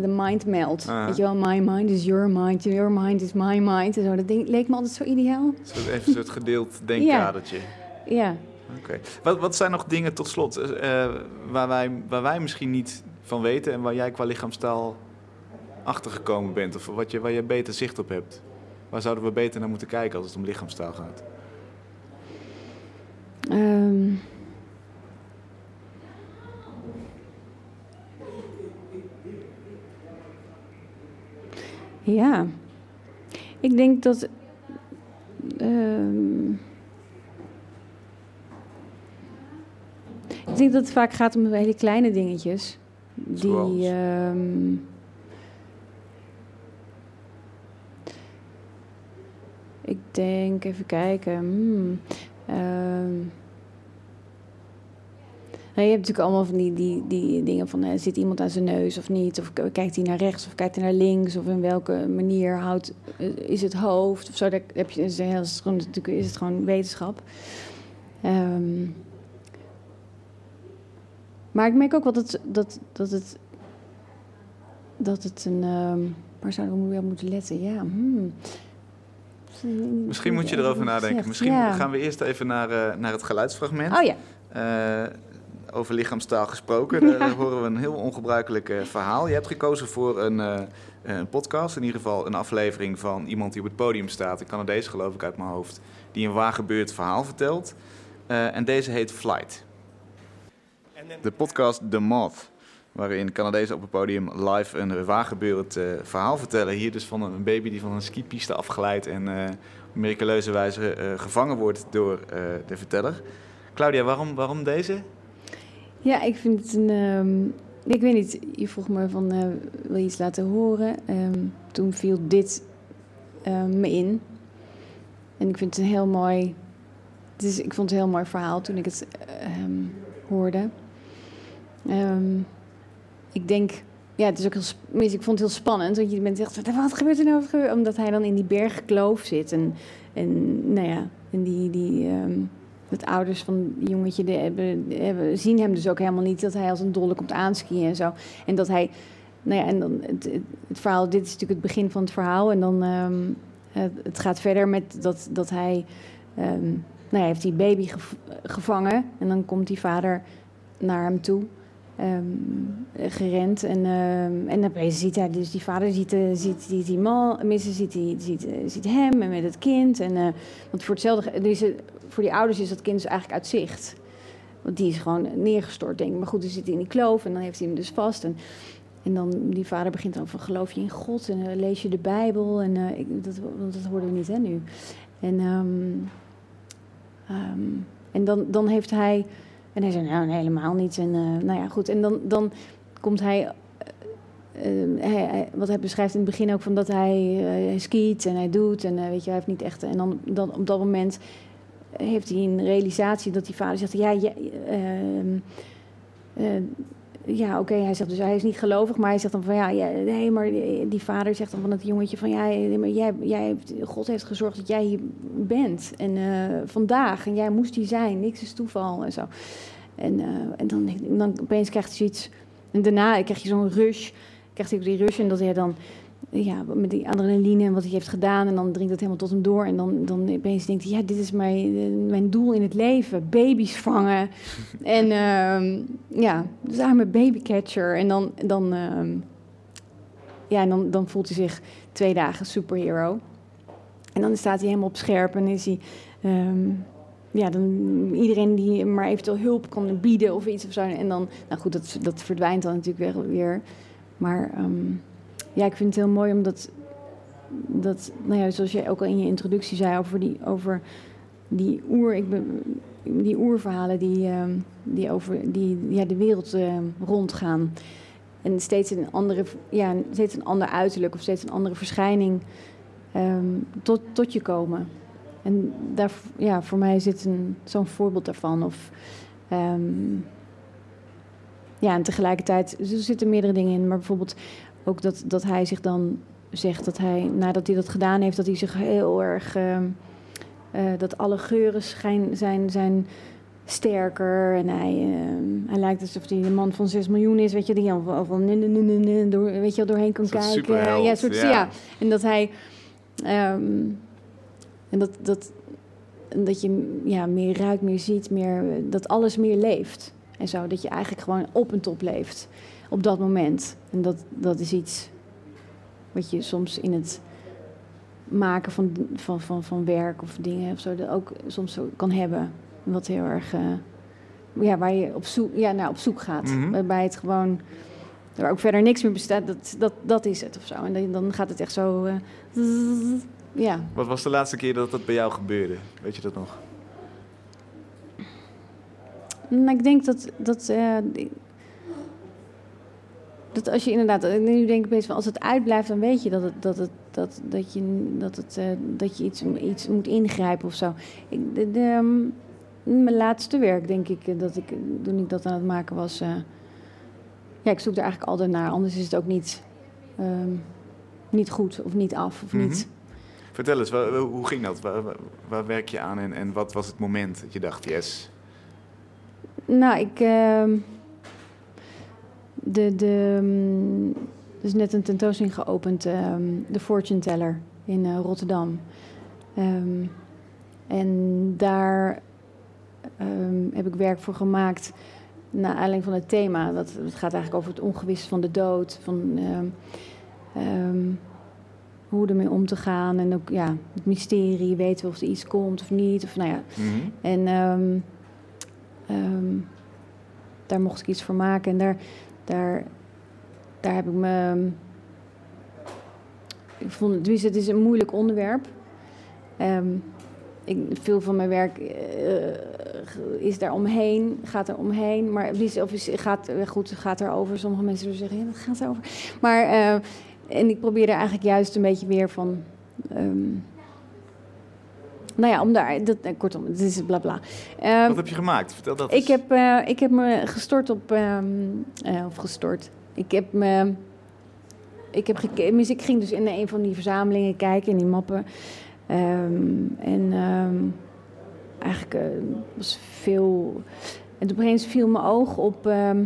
Speaker 3: de mind meld.
Speaker 1: Ah.
Speaker 3: Weet je wel, my mind is your mind, your mind is my mind. En zo. Dat ding, leek me altijd zo ideaal.
Speaker 1: Soort, even een soort gedeeld denkkadertje.
Speaker 3: Ja.
Speaker 1: Oké. Wat, wat zijn nog dingen tot slot waar, wij, waar wij misschien niet van weten en waar jij qua lichaamstaal achtergekomen bent? Of wat je, waar je beter zicht op hebt? Waar zouden we beter naar moeten kijken als het om lichaamstaal gaat?
Speaker 3: Ehm. ja, ik denk dat. ehm, ik denk dat het vaak gaat om hele kleine dingetjes. Die. ehm, ik denk, even kijken. hmm, ehm, nou, je hebt natuurlijk allemaal van die, die, die dingen van... eh, zit iemand aan zijn neus of niet? Of kijkt hij naar rechts of kijkt hij naar links? Of in welke manier houdt, eh, is het hoofd? Of zo, daar heb je, is, heel- is, gewoon, natuurlijk is het gewoon wetenschap. Ehm, maar ik merk ook wel dat, dat, dat het... Dat het een... ehm, waar zouden we op moeten letten? Ja, hmm.
Speaker 1: Misschien moet je erover nadenken. Misschien
Speaker 3: Ja.
Speaker 1: gaan we eerst even naar, eh, naar het geluidsfragment.
Speaker 3: Oh ja.
Speaker 1: Eh, over lichaamstaal gesproken. Daar horen we een heel ongebruikelijk eh, verhaal. Je hebt gekozen voor een, een podcast, in ieder geval een aflevering van iemand die op het podium staat. Een Canadees geloof ik uit mijn hoofd. Die een waar gebeurd verhaal vertelt. En deze heet Flight. De podcast The Moth. Waarin Canadezen op het podium live een waargebeurd eh verhaal vertellen. Hier dus van een baby die van een skipiste afglijdt en eh, op miraculeuze wijze eh, gevangen wordt door de verteller. Claudia, waarom, waarom deze?
Speaker 3: Ja, ik vind het een. ehm, ik weet niet, je vroeg me van wil je iets laten horen? Ehm, toen viel dit ehm, me in. En ik vind het een heel mooi. Het is, ik vond het een heel mooi verhaal toen ik het hoorde. Ehm, ik denk, ja, het is ook heel. Ik vond het heel spannend, want je bent echt, wat, gebeurt er nou? Wat? Omdat hij dan in die bergkloof zit en, en nou ja, en die, die ehm, het ouders van het jongetje die hebben, hebben, zien hem dus ook helemaal niet dat hij als een dolle komt aanskiën en zo. En dat hij, nou ja, en dan het, het, verhaal, dit is natuurlijk het begin van het verhaal. En dan ehm, het, gaat verder met dat, dat hij, nou ja, heeft die baby gev- gevangen en dan komt die vader naar hem toe. Ehm, gerend en, ehm, en ziet hij dus die vader ziet, eh, ziet, die man, tenminste ziet, die, ziet, eh, ziet hem en met het kind. En, eh, want voor hetzelfde, deze voor die ouders is dat kind dus eigenlijk uit zicht. Want die is gewoon neergestort, denk ik. Maar goed, dan zit hij in die kloof en dan heeft hij hem dus vast. En, en dan, die vader begint dan van, geloof je in God? En lees je de Bijbel? En ik, dat, dat hoorden we niet, hè, nu. En, ehm, en dan, dan heeft hij... En hij zei, nou, helemaal niet. En eh, nou ja, goed. En dan, dan komt hij... eh, hij- wat hij beschrijft in het begin ook van dat hij, eh, hij skiet en hij doet en eh, weet je, hij heeft niet echt. En dan, dan op dat moment heeft hij een realisatie dat die vader zegt: Ja, eh, ja oké. Hij zegt dus hij is niet gelovig, maar hij zegt dan van ja, nee, maar die, vader zegt dan van het jongetje van ja, maar jij, jij, God heeft gezorgd dat jij hier bent en eh, vandaag en jij moest hier zijn, niks is toeval en zo. En, eh, en dan, dan opeens krijgt hij zoiets. En daarna krijg je zo'n rush, krijgt hij die rush en dat hij dan ja, met die adrenaline en wat hij heeft gedaan. En dan dringt het helemaal tot hem door. En dan, dan opeens denkt hij, ja, dit is mijn, eh, mijn doel in het leven. Baby's vangen. en ehm, ja, dus I'm a babycatcher. En dan, dan, ehm, ja, en dan, dan voelt hij zich twee dagen superhero. En dan staat hij helemaal op scherp en is hij... ehm, ja, dan iedereen die maar eventueel hulp kan bieden of iets of zo. En dan, nou goed, dat, dat verdwijnt dan natuurlijk weer. weer. Maar ja, ik vind het heel mooi omdat, dat, nou ja, zoals jij ook al in je introductie zei over die, over die oer, ik ben, die oerverhalen die, ehm, die over die, ja, de wereld ehm, rondgaan. En steeds een andere, ja, steeds een ander uiterlijk of steeds een andere verschijning ehm, tot, tot je komen. En daar, ja, voor mij zit een, zo'n voorbeeld daarvan. Of, ja, en tegelijkertijd, er zitten meerdere dingen in. Maar bijvoorbeeld ook dat, dat hij zich dan zegt dat hij, nadat hij dat gedaan heeft, dat hij zich heel erg. ehm, eh, dat alle geuren schijn, zijn, zijn sterker. En hij, ehm, hij lijkt alsof hij een man van 6 miljoen is, weet je, die al van, door, weet je, doorheen kan
Speaker 1: Een
Speaker 3: kijken. ja, een soort,
Speaker 1: ja.
Speaker 3: ja. En dat hij. ehm, en dat, dat, dat je ja, meer ruikt, meer ziet, meer, dat alles meer leeft. En zo, dat je eigenlijk gewoon op en top leeft op dat moment. En dat, dat is iets wat je soms in het maken van, van, van, van werk of dingen of zo, dat ook soms zo kan hebben. Wat heel erg, eh, ja, waar je op zoek, ja, naar op zoek gaat.
Speaker 1: Mhm.
Speaker 3: Waarbij het gewoon, waar ook verder niks meer bestaat, dat, dat, dat is het of zo. En dan, dan gaat het echt zo, eh, ja.
Speaker 1: Wat was de laatste keer dat dat bij jou gebeurde? Weet je dat nog?
Speaker 3: Nou, ik denk dat, dat, die- dat als je inderdaad, nu denk ik opeens van als het uitblijft, dan weet je dat, het, dat, het, dat, dat je, dat het, eh, dat je iets, iets moet ingrijpen of zo. Ik, de, de, ehm, mijn laatste werk, denk ik, eh, dat ik, toen ik dat aan het maken was, eh, ja, ik zoek er eigenlijk altijd naar, anders is het ook niet, ehm, niet goed of niet af of
Speaker 1: Mhm.
Speaker 3: niet.
Speaker 1: Vertel eens, hoe ging dat? Waar, waar- waar werk je aan en, en wat was het moment dat je dacht, yes?
Speaker 3: Nou, ik. ehm, de, de, mm, er is net een tentoonstelling geopend, ehm, de Fortune Teller in eh, Rotterdam. Ehm, en daar ehm, heb ik werk voor gemaakt naar aanleiding van het thema. Dat, het gaat eigenlijk over het ongewis van de dood, van ehm, ehm, hoe ermee om te gaan. En ook ja, het mysterie, weten we of er iets komt of niet. Of, nou ja,
Speaker 1: Mhm.
Speaker 3: en ehm, ehm, daar mocht ik iets voor maken. En daar, daar, daar heb ik me. Ik vond, tenminste, het is een moeilijk onderwerp. Ehm, ik, veel van mijn werk eh, is daar omheen, gaat er omheen. Maar of is, gaat, eh, goed, gaat er over. Sommige mensen zeggen, ja, dat gaat erover. Maar, eh, en ik probeer er eigenlijk juist een beetje weer van... ehm, nou ja, om daar... Dat, eh, kortom, het is bla bla. Ehm,
Speaker 1: Wat heb je gemaakt? Vertel dat
Speaker 3: ik
Speaker 1: eens.
Speaker 3: heb, eh, ik heb me gestort op. ehm, eh, of gestort. Ik heb me. Ik, heb geke- tenminste, ik ging dus in een van die verzamelingen kijken, in die mappen. Ehm, en ehm, eigenlijk eh, was veel. En toen opeens viel mijn oog op, ehm,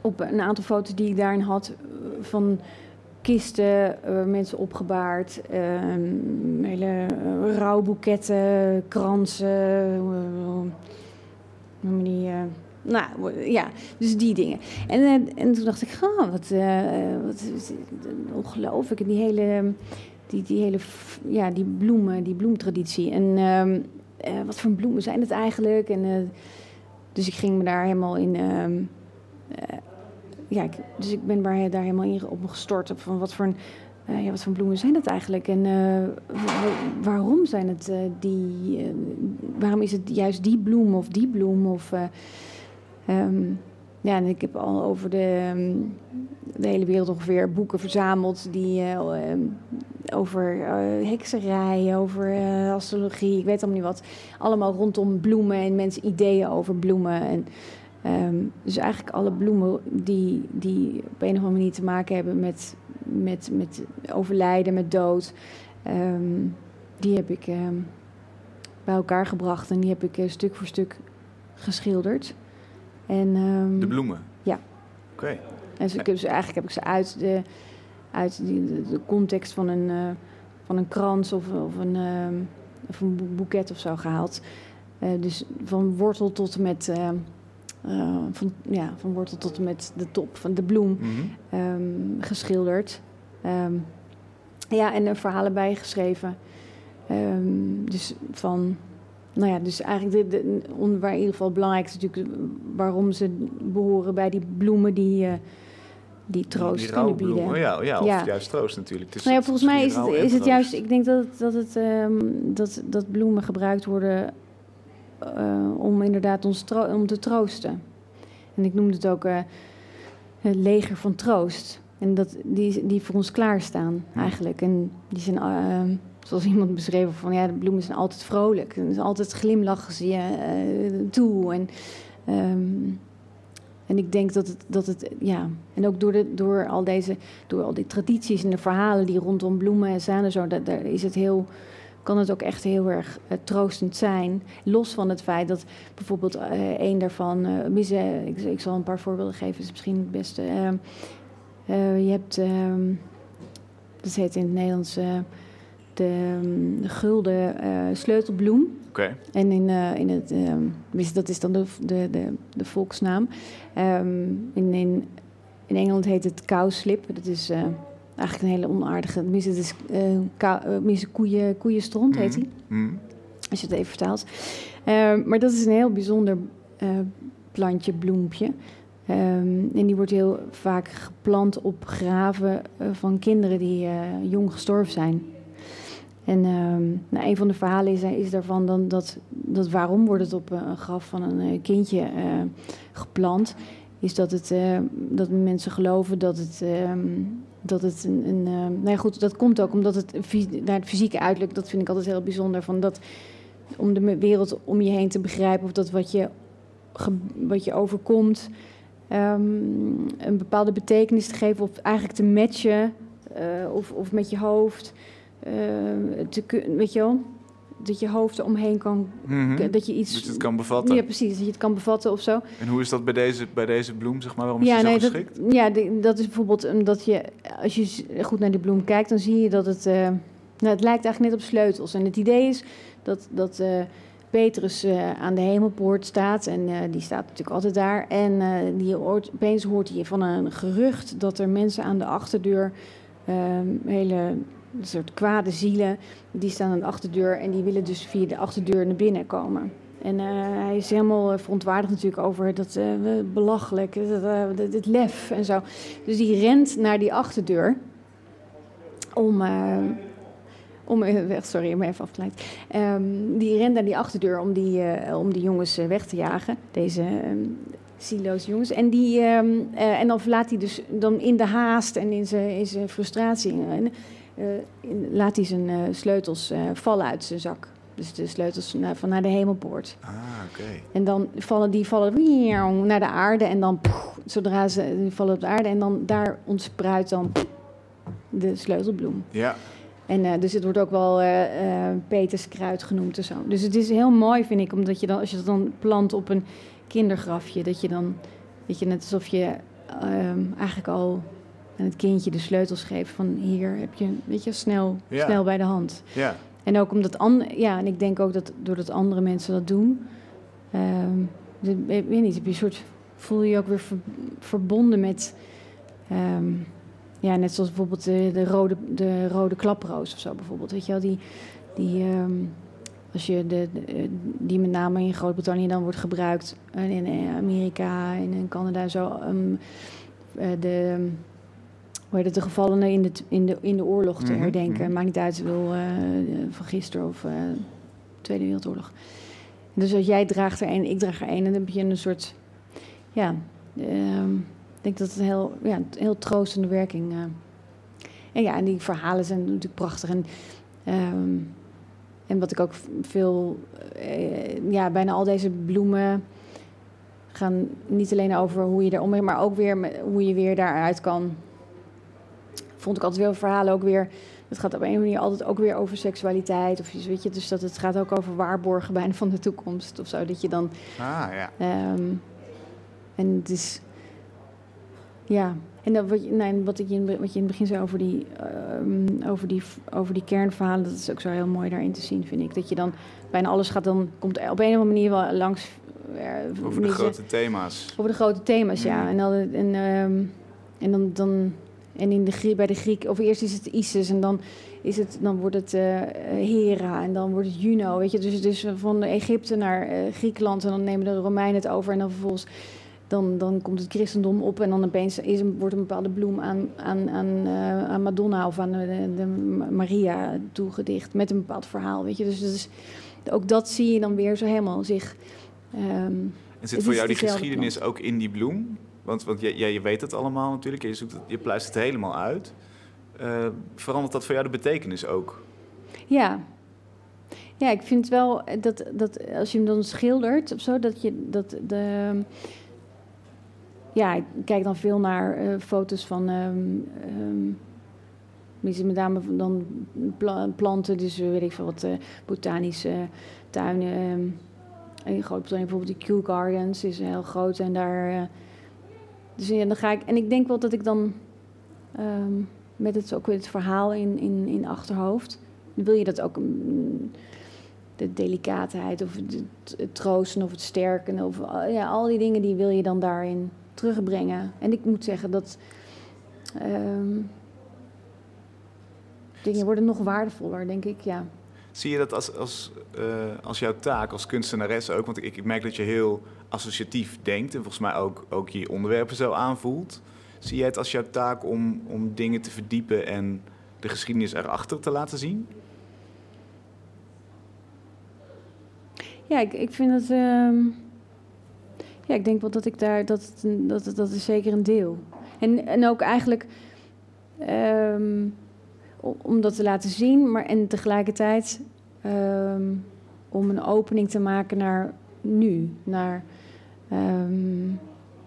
Speaker 3: op een aantal foto's die ik daarin had. eh, Van kisten, eh, mensen opgebaard, ehm, hele eh, rouwboeketten, kransen. eh, noem die, nou ja, dus die dingen. En, en toen dacht ik, oh, wat, wat ongelooflijk. Die hele, die, die hele, ja, die bloemen, die bloemtraditie. En, ehm, eh, wat voor bloemen zijn het eigenlijk? En, dus ik ging me daar helemaal in. Ja, dus ik ben daar, helemaal in op gestort. Op van wat voor, een, eh, ja, wat voor bloemen zijn dat eigenlijk? En eh, wa- waarom zijn het eh, die. waarom is het juist die bloem of die bloem? Of, eh, ehm, ja, en ik heb al over de, ehm, de hele wereld ongeveer boeken verzameld die eh, ehm, over eh, hekserij, over astrologie, ik weet allemaal niet wat. Allemaal rondom bloemen en mensen ideeën over bloemen. En, ehm, dus eigenlijk alle bloemen die, die op een of andere manier te maken hebben met, met, met overlijden, met dood, ehm, die heb ik ehm, bij elkaar gebracht en die heb ik eh, stuk voor stuk geschilderd. En,
Speaker 1: De bloemen?
Speaker 3: Ja.
Speaker 1: Oké.
Speaker 3: en dus ik heb ze, eigenlijk heb ik ze uit de, uit die, de, de context van een, eh, van een krans of, of, een, ehm, of een boe- boeket of zo gehaald. Eh, dus van wortel tot en met, eh, van, ja, van wortel tot en met de top van de bloem
Speaker 1: Mhm.
Speaker 3: ehm, geschilderd. Ehm, ja, en er verhalen bij geschreven. Ehm, dus van, nou ja, dus eigenlijk de, de, waar in ieder geval het belangrijkste is natuurlijk waarom ze behoren bij die bloemen die, eh, die troost
Speaker 1: die
Speaker 3: kunnen bieden.
Speaker 1: ja, ja, of
Speaker 3: Ja.
Speaker 1: juist troost natuurlijk. Is
Speaker 3: Nou ja, volgens mij is het, is het juist, ik denk dat, dat, het, dat, dat bloemen gebruikt worden eh, om inderdaad ons om te troosten. En ik noemde het ook eh, het leger van troost. En dat, die, die voor ons klaarstaan eigenlijk. En die zijn, ehm, zoals iemand beschreven, van ja, de bloemen zijn altijd vrolijk. En er is altijd glimlachen ze je eh, toe. En, ehm, en ik denk dat het, dat het ja, en ook door, de, door, al deze, door al die tradities en de verhalen die rondom bloemen en zijn en zo, daar, daar is het heel, kan het ook echt heel erg eh, troostend zijn. Los van het feit dat bijvoorbeeld eh een daarvan, mis- eh, ik, ik zal een paar voorbeelden geven, is misschien het beste. Ehm, eh, je hebt, ehm, dat heet in het Nederlands eh, de, ehm, de gulden sleutelbloem.
Speaker 1: Oké.
Speaker 3: En in, in het, dat is dan de, de, de, de volksnaam. In, in, in Engeland heet het cowslip. Dat is eigenlijk een hele onaardige. Tenminste, het is eh, kou- eh, koeien, koeienstront heet die.
Speaker 1: Mhm.
Speaker 3: Als je het even vertaalt. Ehm, maar dat is een heel bijzonder eh, plantje, bloempje. Ehm, en die wordt heel vaak geplant op graven van kinderen die jong gestorven zijn. En ehm, nou, een van de verhalen is, is daarvan dan dat, dat waarom wordt het op een graf van een kindje geplant, is dat, het, dat mensen geloven dat het, dat het een, een eh, nou ja, goed, dat komt ook omdat het naar het fysieke uiterlijk, dat vind ik altijd heel bijzonder, van dat om de wereld om je heen te begrijpen of dat wat je, wat je overkomt ehm, een bepaalde betekenis te geven of eigenlijk te matchen eh, of, of met je hoofd. eh, te, weet je wel? Dat je hoofd er omheen kan,
Speaker 1: Mhm.
Speaker 3: dat je iets...
Speaker 1: Dat je het kan bevatten.
Speaker 3: Ja, precies, dat je het kan bevatten of zo.
Speaker 1: En hoe is dat bij deze, bij deze bloem, zeg maar? Waarom is
Speaker 3: ja,
Speaker 1: die zo
Speaker 3: nee, dat,
Speaker 1: geschikt?
Speaker 3: ja dat is bijvoorbeeld omdat je, als je goed naar die bloem kijkt, dan zie je dat het, eh, nou, het lijkt eigenlijk net op sleutels. En het idee is dat, dat eh, Petrus eh, aan de hemelpoort staat en die staat natuurlijk altijd daar. En die hoort, opeens hoort hij van een gerucht dat er mensen aan de achterdeur, ehm, hele een soort kwade zielen, die staan aan de achterdeur en die willen dus via de achterdeur naar binnen komen. En eh, hij is helemaal eh, verontwaardigd natuurlijk over dat eh, belachelijk, dit lef en zo. Dus die rent naar die achterdeur om, om sorry, ik even afgeleid. Ehm, die rent naar die achterdeur om die, om die jongens weg te jagen, deze ehm zieloze jongens. En, die, ehm, eh, en dan verlaat hij dus dan in de haast en in zijn, frustratie, en, laat hij zijn eh, sleutels eh, vallen uit zijn zak. Dus de sleutels naar, van naar de hemelpoort.
Speaker 1: Ah, oké.
Speaker 3: En dan vallen die vallen naar de aarde. En dan, poef, zodra ze vallen op de aarde, en dan daar ontspruit dan de sleutelbloem.
Speaker 1: Ja.
Speaker 3: En eh, dus het wordt ook wel eh eh, Peterskruid genoemd en zo. Dus het is heel mooi, vind ik, omdat je dan, als je dat dan plant op een kindergrafje, dat je dan, weet je, net alsof je ehm, eigenlijk al aan het kindje de sleutels geeft van hier heb je, weet je, snel,
Speaker 1: Ja.
Speaker 3: snel bij de hand.
Speaker 1: Ja.
Speaker 3: En ook omdat andere, ja, en ik denk ook dat doordat andere mensen dat doen, ehm, de- ik weet niet, heb je een soort, voel je je ook weer ver- verbonden met, ehm, ja, net zoals bijvoorbeeld de, de, rode, de rode klaproos of zo bijvoorbeeld, weet je wel, die, die, ehm, als je de, de- die met name in Groot-Brittannië dan wordt gebruikt, en in eh, Amerika en in Canada zo, eh, de, hoe heet het, de gevallenen in de, in de, in de oorlog te
Speaker 1: Mhm,
Speaker 3: herdenken.
Speaker 1: mhm.
Speaker 3: Maakt niet uit, wil eh, van gisteren of eh, Tweede Wereldoorlog. Dus als jij draagt er een, ik draag er een, dan heb je een soort, ja, ehm, ik denk dat het een heel, ja, een heel troostende werking. eh. En ja, en die verhalen zijn natuurlijk prachtig. En, ehm, en wat ik ook veel, eh, ja, bijna al deze bloemen gaan niet alleen over hoe je er omheen, maar ook weer hoe je weer daaruit kan. Vond ik altijd wel verhalen ook weer. Het gaat op een of andere manier altijd ook weer over seksualiteit of iets, weet je. Dus dat het gaat ook over waarborgen bijna van de toekomst of zo. Dat je dan
Speaker 1: Ah, ja.
Speaker 3: Ehm, en het is. Ja, en dan wat, je, nee, wat, ik in, wat je in het begin zei over die, ehm, over, die, over die kernverhalen, dat is ook zo heel mooi daarin te zien, vind ik. Dat je dan bijna alles gaat, dan komt op een of andere manier wel langs. eh,
Speaker 1: Over de grote thema's.
Speaker 3: over de grote thema's, ja.
Speaker 1: Mm.
Speaker 3: En, dan, en, ehm, en dan, dan en in de, bij de Griek, of eerst is het Isis en dan, is het, dan wordt het eh, Hera en dan wordt het Juno, weet je. Dus, dus van Egypte naar eh, Griekenland en dan nemen de Romeinen het over en dan vervolgens dan, dan komt het christendom op en dan opeens is een, wordt een bepaalde bloem aan, aan, aan, eh, aan Madonna of aan de, de Maria toegedicht met een bepaald verhaal, weet je. Dus, dus ook dat zie je dan weer zo helemaal zich... ehm,
Speaker 1: En zit voor jou die geschiedenis ook in die bloem? Want, want jij, jij weet het allemaal natuurlijk. Je, zoekt het, je pluist het helemaal uit. Eh, verandert dat voor jou de betekenis ook?
Speaker 3: Ja. Ja, ik vind wel dat, dat als je hem dan schildert of zo, dat je dat de. Ja, ik kijk dan veel naar eh, foto's van. misschien met name dan pla- planten, dus weet ik veel wat, eh, botanische tuinen. ehm. in Groot-Brittannië bijvoorbeeld die Kew Gardens is heel groot en daar. Dus ja, dan ga ik. En ik denk wel dat ik dan. ehm, met het, ook het verhaal in, in, in achterhoofd wil je dat ook mm, de delicaatheid of het, het troosten of het sterken of eh, ja, al die dingen die wil je dan daarin terugbrengen. En ik moet zeggen dat ehm, dingen worden nog waardevoller, denk ik. Ja.
Speaker 1: Zie je dat als, als, eh, als jouw taak als kunstenares ook? Want ik, ik merk dat je heel associatief denkt en volgens mij ook, ook je onderwerpen zo aanvoelt. Zie jij het als jouw taak om, om dingen te verdiepen en de geschiedenis erachter te laten zien?
Speaker 3: Ja, ik, ik vind het. ehm, ja, ik denk wel dat ik daar. Dat, dat, dat is zeker een deel. En, en ook eigenlijk. o- om dat te laten zien, maar en tegelijkertijd. ehm, om een opening te maken naar nu. Naar. Ehm,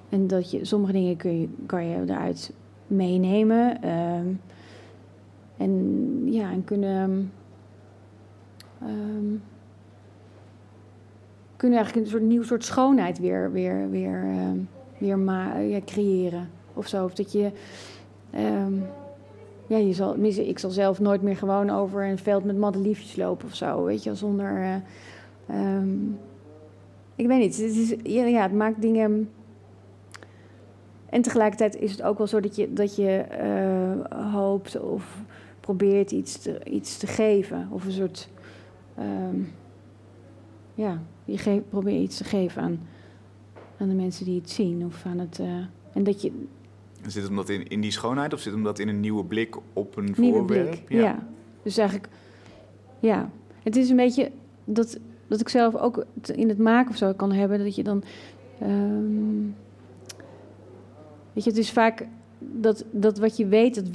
Speaker 3: en dat je. Sommige dingen kun je, kan je eruit meenemen. ehm, en ja, en kunnen. ehm, kunnen eigenlijk een soort nieuw soort schoonheid weer, weer, weer, weer ma- ja, creëren. Of zo. Of dat je. ja, je zal, ik zal zelf nooit meer gewoon over een veld met madeliefjes lopen of zo. Weet je, zonder. ehm, ik weet niet. Het, is, ja, ja, het maakt dingen. En tegelijkertijd is het ook wel zo dat je, dat je eh, hoopt of probeert iets te, iets te geven. Of een soort. ehm, ja, je probeert iets te geven aan, aan de mensen die het zien. Of aan het, eh, en dat je
Speaker 1: Zit hem dat in, in die schoonheid of zit hem dat in een nieuwe blik op een
Speaker 3: nieuwe
Speaker 1: voorwerp?
Speaker 3: blik. Ja. Dus eigenlijk, ja. Het is een beetje dat, dat ik zelf ook in het maken of zo kan hebben. Dat je dan. ehm, weet je, het is vaak dat, dat wat je weet, dat,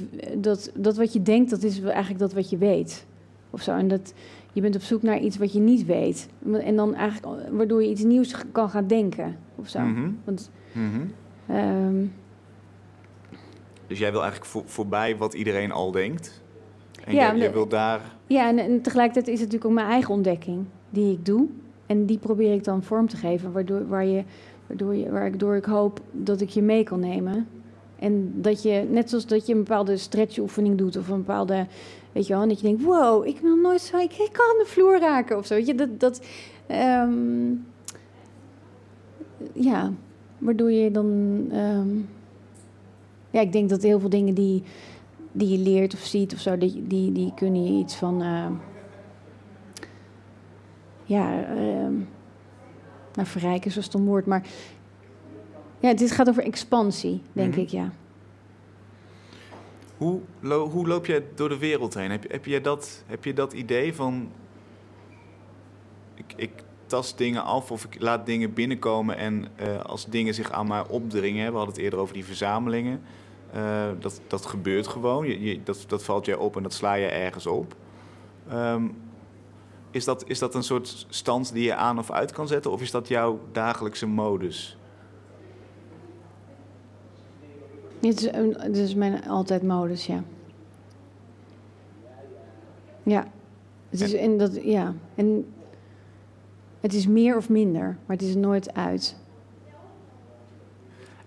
Speaker 3: dat, dat wat je denkt, dat is eigenlijk dat wat je weet. Of zo. En dat je bent op zoek naar iets wat je niet weet. En dan eigenlijk, waardoor je iets nieuws kan gaan denken. Of zo.
Speaker 1: Mhm,
Speaker 3: Want,
Speaker 1: mhm.
Speaker 3: ehm,
Speaker 1: Dus jij wil eigenlijk voor, voorbij wat iedereen al denkt. En
Speaker 3: Ja,
Speaker 1: jij, jij
Speaker 3: maar-
Speaker 1: wil daar...
Speaker 3: Ja, en, en tegelijkertijd is het natuurlijk ook mijn eigen ontdekking die ik doe. En die probeer ik dan vorm te geven, waardoor, waar je, waardoor, je, waardoor ik hoop dat ik je mee kan nemen. En dat je, net zoals dat je een bepaalde stretchoefening doet of een bepaalde, weet je wel, dat je denkt, wow, ik wil nooit zo, ik, ik kan de vloer raken of zo. Weet je, dat, dat ehm, ja, waardoor je dan, ehm, ja, ik denk dat heel veel dingen die, die je leert of ziet of zo, die, die, die kunnen je iets van. eh, ja, ehm nou, verrijken is een stom woord, maar ja, dit gaat over expansie, denk
Speaker 1: Mhm.
Speaker 3: ik, ja.
Speaker 1: Hoe, lo- hoe loop jij door de wereld heen? Heb, heb, je dat, heb je dat idee van... Ik, ik tast dingen af of ik laat dingen binnenkomen... en eh, als dingen zich aan mij opdringen... we hadden het eerder over die verzamelingen... eh, dat, dat gebeurt gewoon. Je, je- dat, dat valt jij op en dat sla je ergens op. Ehm, is, dat, is dat een soort stand die je aan of uit kan zetten... of is dat jouw dagelijkse modus?
Speaker 3: Dit is, dit is mijn altijd modus, ja. Ja. Het is, en dat, ja. En het is meer of minder, maar het is er nooit uit.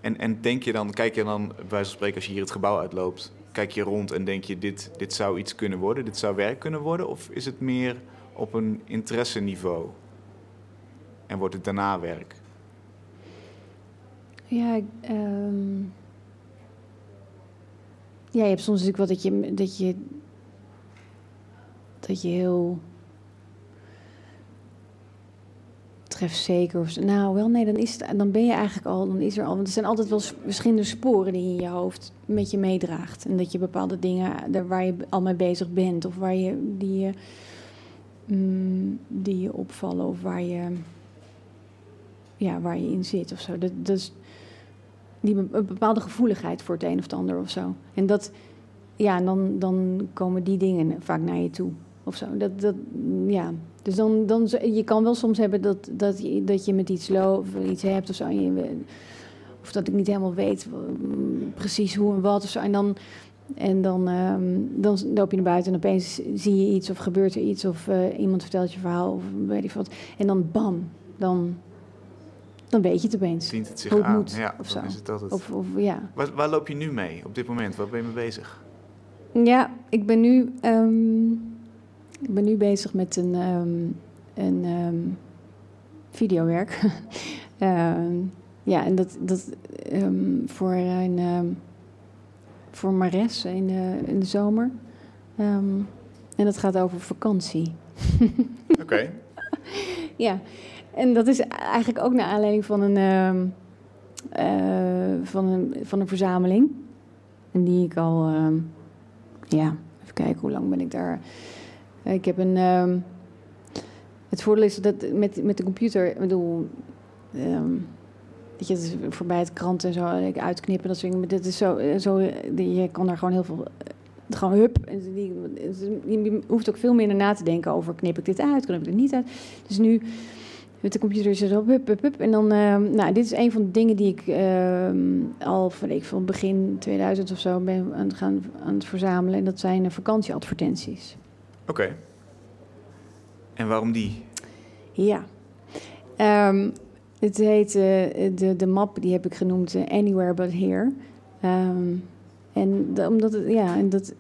Speaker 1: En, en denk je dan, kijk je dan, bij wijze van spreken, als je hier het gebouw uitloopt, kijk je rond en denk je, dit, dit zou iets kunnen worden, dit zou werk kunnen worden? Of is het meer op een interesseniveau? En wordt het daarna werk?
Speaker 3: Ja, ehm, ja, je hebt soms natuurlijk wel dat je, dat je, dat je heel trefzeker of. Nou, wel, nee, dan, is het, dan ben je eigenlijk al, dan is er al, want er zijn altijd wel verschillende sporen die je in je hoofd met je meedraagt. En dat je bepaalde dingen daar waar je al mee bezig bent of waar je, die je, mm, die je opvallen of waar je, ja, waar je in zit of zo. Dat, dat is die een bepaalde gevoeligheid voor het een of het ander of zo. En dat, ja, dan, dan komen die dingen vaak naar je toe of zo. Dat, dat, ja. Dus dan, dan, je kan wel soms hebben dat, dat, je, dat je met iets loopt of iets hebt of zo. Of dat ik niet helemaal weet mm, precies hoe en wat of zo. En dan, en dan, ehm, dan loop je naar buiten en opeens zie je iets of gebeurt er iets of eh, iemand vertelt je verhaal of weet ik wat. En dan bam, dan, dan weet je het opeens.
Speaker 1: Dient het zich aan?
Speaker 3: moet,
Speaker 1: ja,
Speaker 3: of zo.
Speaker 1: is het het.
Speaker 3: Of, of ja.
Speaker 1: Waar, waar loop je nu mee op dit moment? Waar ben je mee bezig?
Speaker 3: Ja, ik ben nu, ehm, ik ben nu bezig met een, ehm, een videowerk. Ja, en dat, dat voor een voor Mares in de, in de zomer. Ehm, en dat gaat over vakantie.
Speaker 1: Oké.
Speaker 3: Ja, en dat is eigenlijk ook naar aanleiding van een, ehm, eh, van een, van een verzameling. En die ik al, ehm, ja, even kijken, hoe lang ben ik daar? Ik heb een, het voordeel is dat met, met de computer, ik bedoel, ehm, weet je, voorbij het krant en zo, uitknippen, dat soort dingen. Maar dit is zo, eh, zo die- je kan daar gewoon heel veel eh, gewoon hup. En die, je hoeft ook veel minder na te denken over knip ik dit uit, knip ik dit niet uit. Dus nu met de computer is het zo hup, hup, hup. En dan, ehm, nou, dit is een van de dingen die ik ehm, al van ik van begin 2000 of zo ben aan het gaan aan het verzamelen. En dat zijn eh, vakantieadvertenties.
Speaker 1: Oké. En waarom die?
Speaker 3: Ja. Ehm, het heet, eh, de, de map die heb ik genoemd eh, Anywhere But Here. Ehm, en omdat het, ja, en dat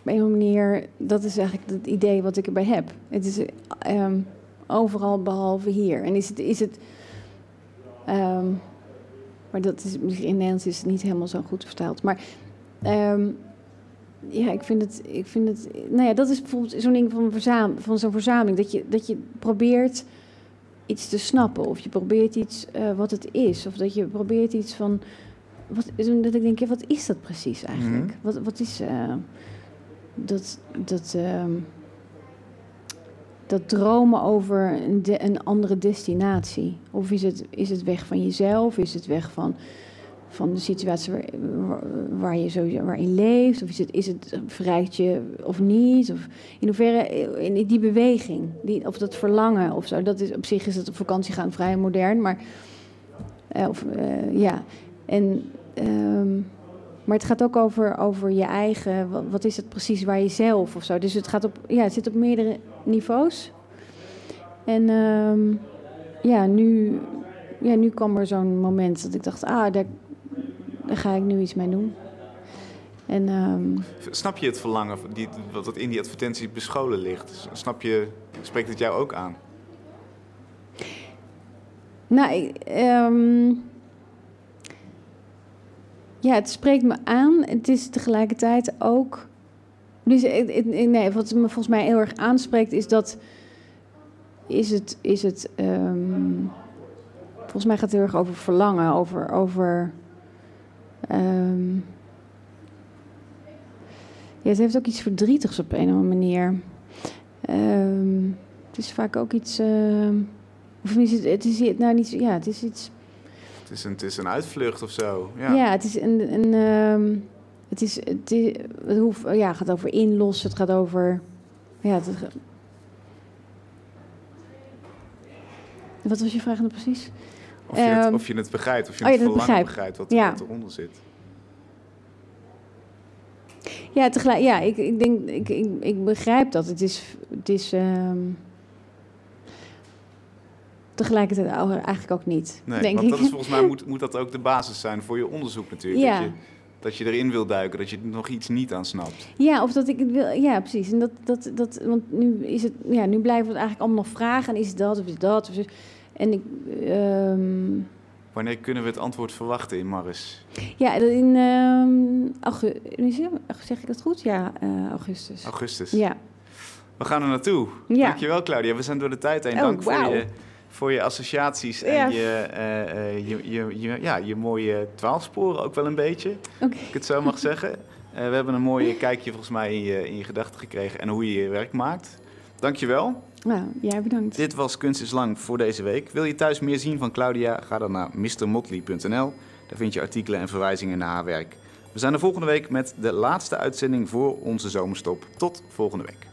Speaker 3: op een of andere manier, dat is eigenlijk het idee wat ik erbij heb. Het is ehm, overal behalve hier. En is het, is het ehm, maar dat is, in Nederlands is het niet helemaal zo goed vertaald. Maar ja, ik vind het, ik vind het, nou ja, dat is bijvoorbeeld zo'n ding van, van zo'n verzameling. Dat je, dat je probeert iets te snappen. Of je probeert iets eh, wat het is. Of dat je probeert iets van, wat, dat ik denk, ja, wat is dat precies eigenlijk?
Speaker 1: Mhm.
Speaker 3: Wat, wat is eh, dat, dat, ehm, dat dromen over een, de- een andere destinatie? Of is het, is het weg van jezelf? Is het weg van, van de situatie waar, je zo, waarin leeft? Of is het, is het verrijkt je of niet? Of in hoeverre in die beweging, die, of dat verlangen of zo? Dat is, op zich is het op vakantie gaan vrij modern, maar eh, of, eh, ja. En, ehm, maar het gaat ook over, over je eigen, wat, wat is het precies waar je zelf of zo. Dus het, gaat op, ja, het zit op meerdere niveaus. En ehm, ja, nu, ja, nu kwam er zo'n moment dat ik dacht, ah, daar, daar ga ik nu iets mee doen. En ehm,
Speaker 1: Snap je het verlangen die, wat in die advertentie bescholen ligt? Snap je, spreekt het jou ook aan?
Speaker 3: Nou, ik, ehm, ja, het spreekt me aan. Het is tegelijkertijd ook. Dus nee, wat me volgens mij heel erg aanspreekt is dat. is het. Is het ehm, volgens mij gaat het heel erg over verlangen, over. over ehm, ja, het heeft ook iets verdrietigs op een of andere manier. Ehm, het is vaak ook iets. ehm, of is het, het is nou niet. zo- Ja, het is iets.
Speaker 1: Het is een, het is een uitvlucht of zo. Ja.
Speaker 3: Ja, het is een. een het is. Het, is, het hoeft, ja, het gaat over inlossen. Het gaat over. Ja, het, wat was je vraag nou precies?
Speaker 1: Of, je het,
Speaker 3: Ehm,
Speaker 1: of je het begrijpt, of je
Speaker 3: oh
Speaker 1: het
Speaker 3: ja,
Speaker 1: verlangen begrijpt wat,
Speaker 3: Ja.
Speaker 1: wat eronder zit.
Speaker 3: Ja, tegelijk, ja ik, ik denk, ik, ik, ik begrijp dat. Het is, het is ehm, tegelijkertijd eigenlijk ook niet,
Speaker 1: Nee,
Speaker 3: denk
Speaker 1: want
Speaker 3: ik.
Speaker 1: dat is volgens mij moet, moet dat ook de basis zijn voor je onderzoek natuurlijk.
Speaker 3: Ja.
Speaker 1: Dat, je, dat je erin wil duiken, dat je nog iets niet aan snapt.
Speaker 3: Ja, of dat ik het wil. Ja, precies. En dat, dat, dat, want nu is het, ja, nu blijven het eigenlijk allemaal nog vragen. En is het dat of is dat? Of is, en ik, ehm,
Speaker 1: Wanneer kunnen we het antwoord verwachten in Maris?
Speaker 3: ja, in ehm augustus, zeg ik dat goed? Ja, eh, augustus.
Speaker 1: Augustus.
Speaker 3: Ja,
Speaker 1: We gaan er naartoe.
Speaker 3: Ja.
Speaker 1: Dankjewel Claudia. We zijn door de tijd heen.
Speaker 3: Oh,
Speaker 1: Dank voor je, voor je associaties en
Speaker 3: Ja.
Speaker 1: je, eh, eh, je, je, je, ja, je mooie dwaalsporen ook wel een beetje.
Speaker 3: oké.
Speaker 1: Als ik het zo mag zeggen. We hebben een mooi kijkje volgens mij in je, in je gedachten gekregen en hoe je je werk maakt. Dankjewel.
Speaker 3: Nou, jij bedankt.
Speaker 1: Dit was Kunst is Lang voor deze week. Wil je thuis meer zien van Claudia? Ga dan naar mrmotley.nl. Daar vind je artikelen en verwijzingen naar haar werk. We zijn er volgende week met de laatste uitzending voor onze zomerstop. Tot volgende week.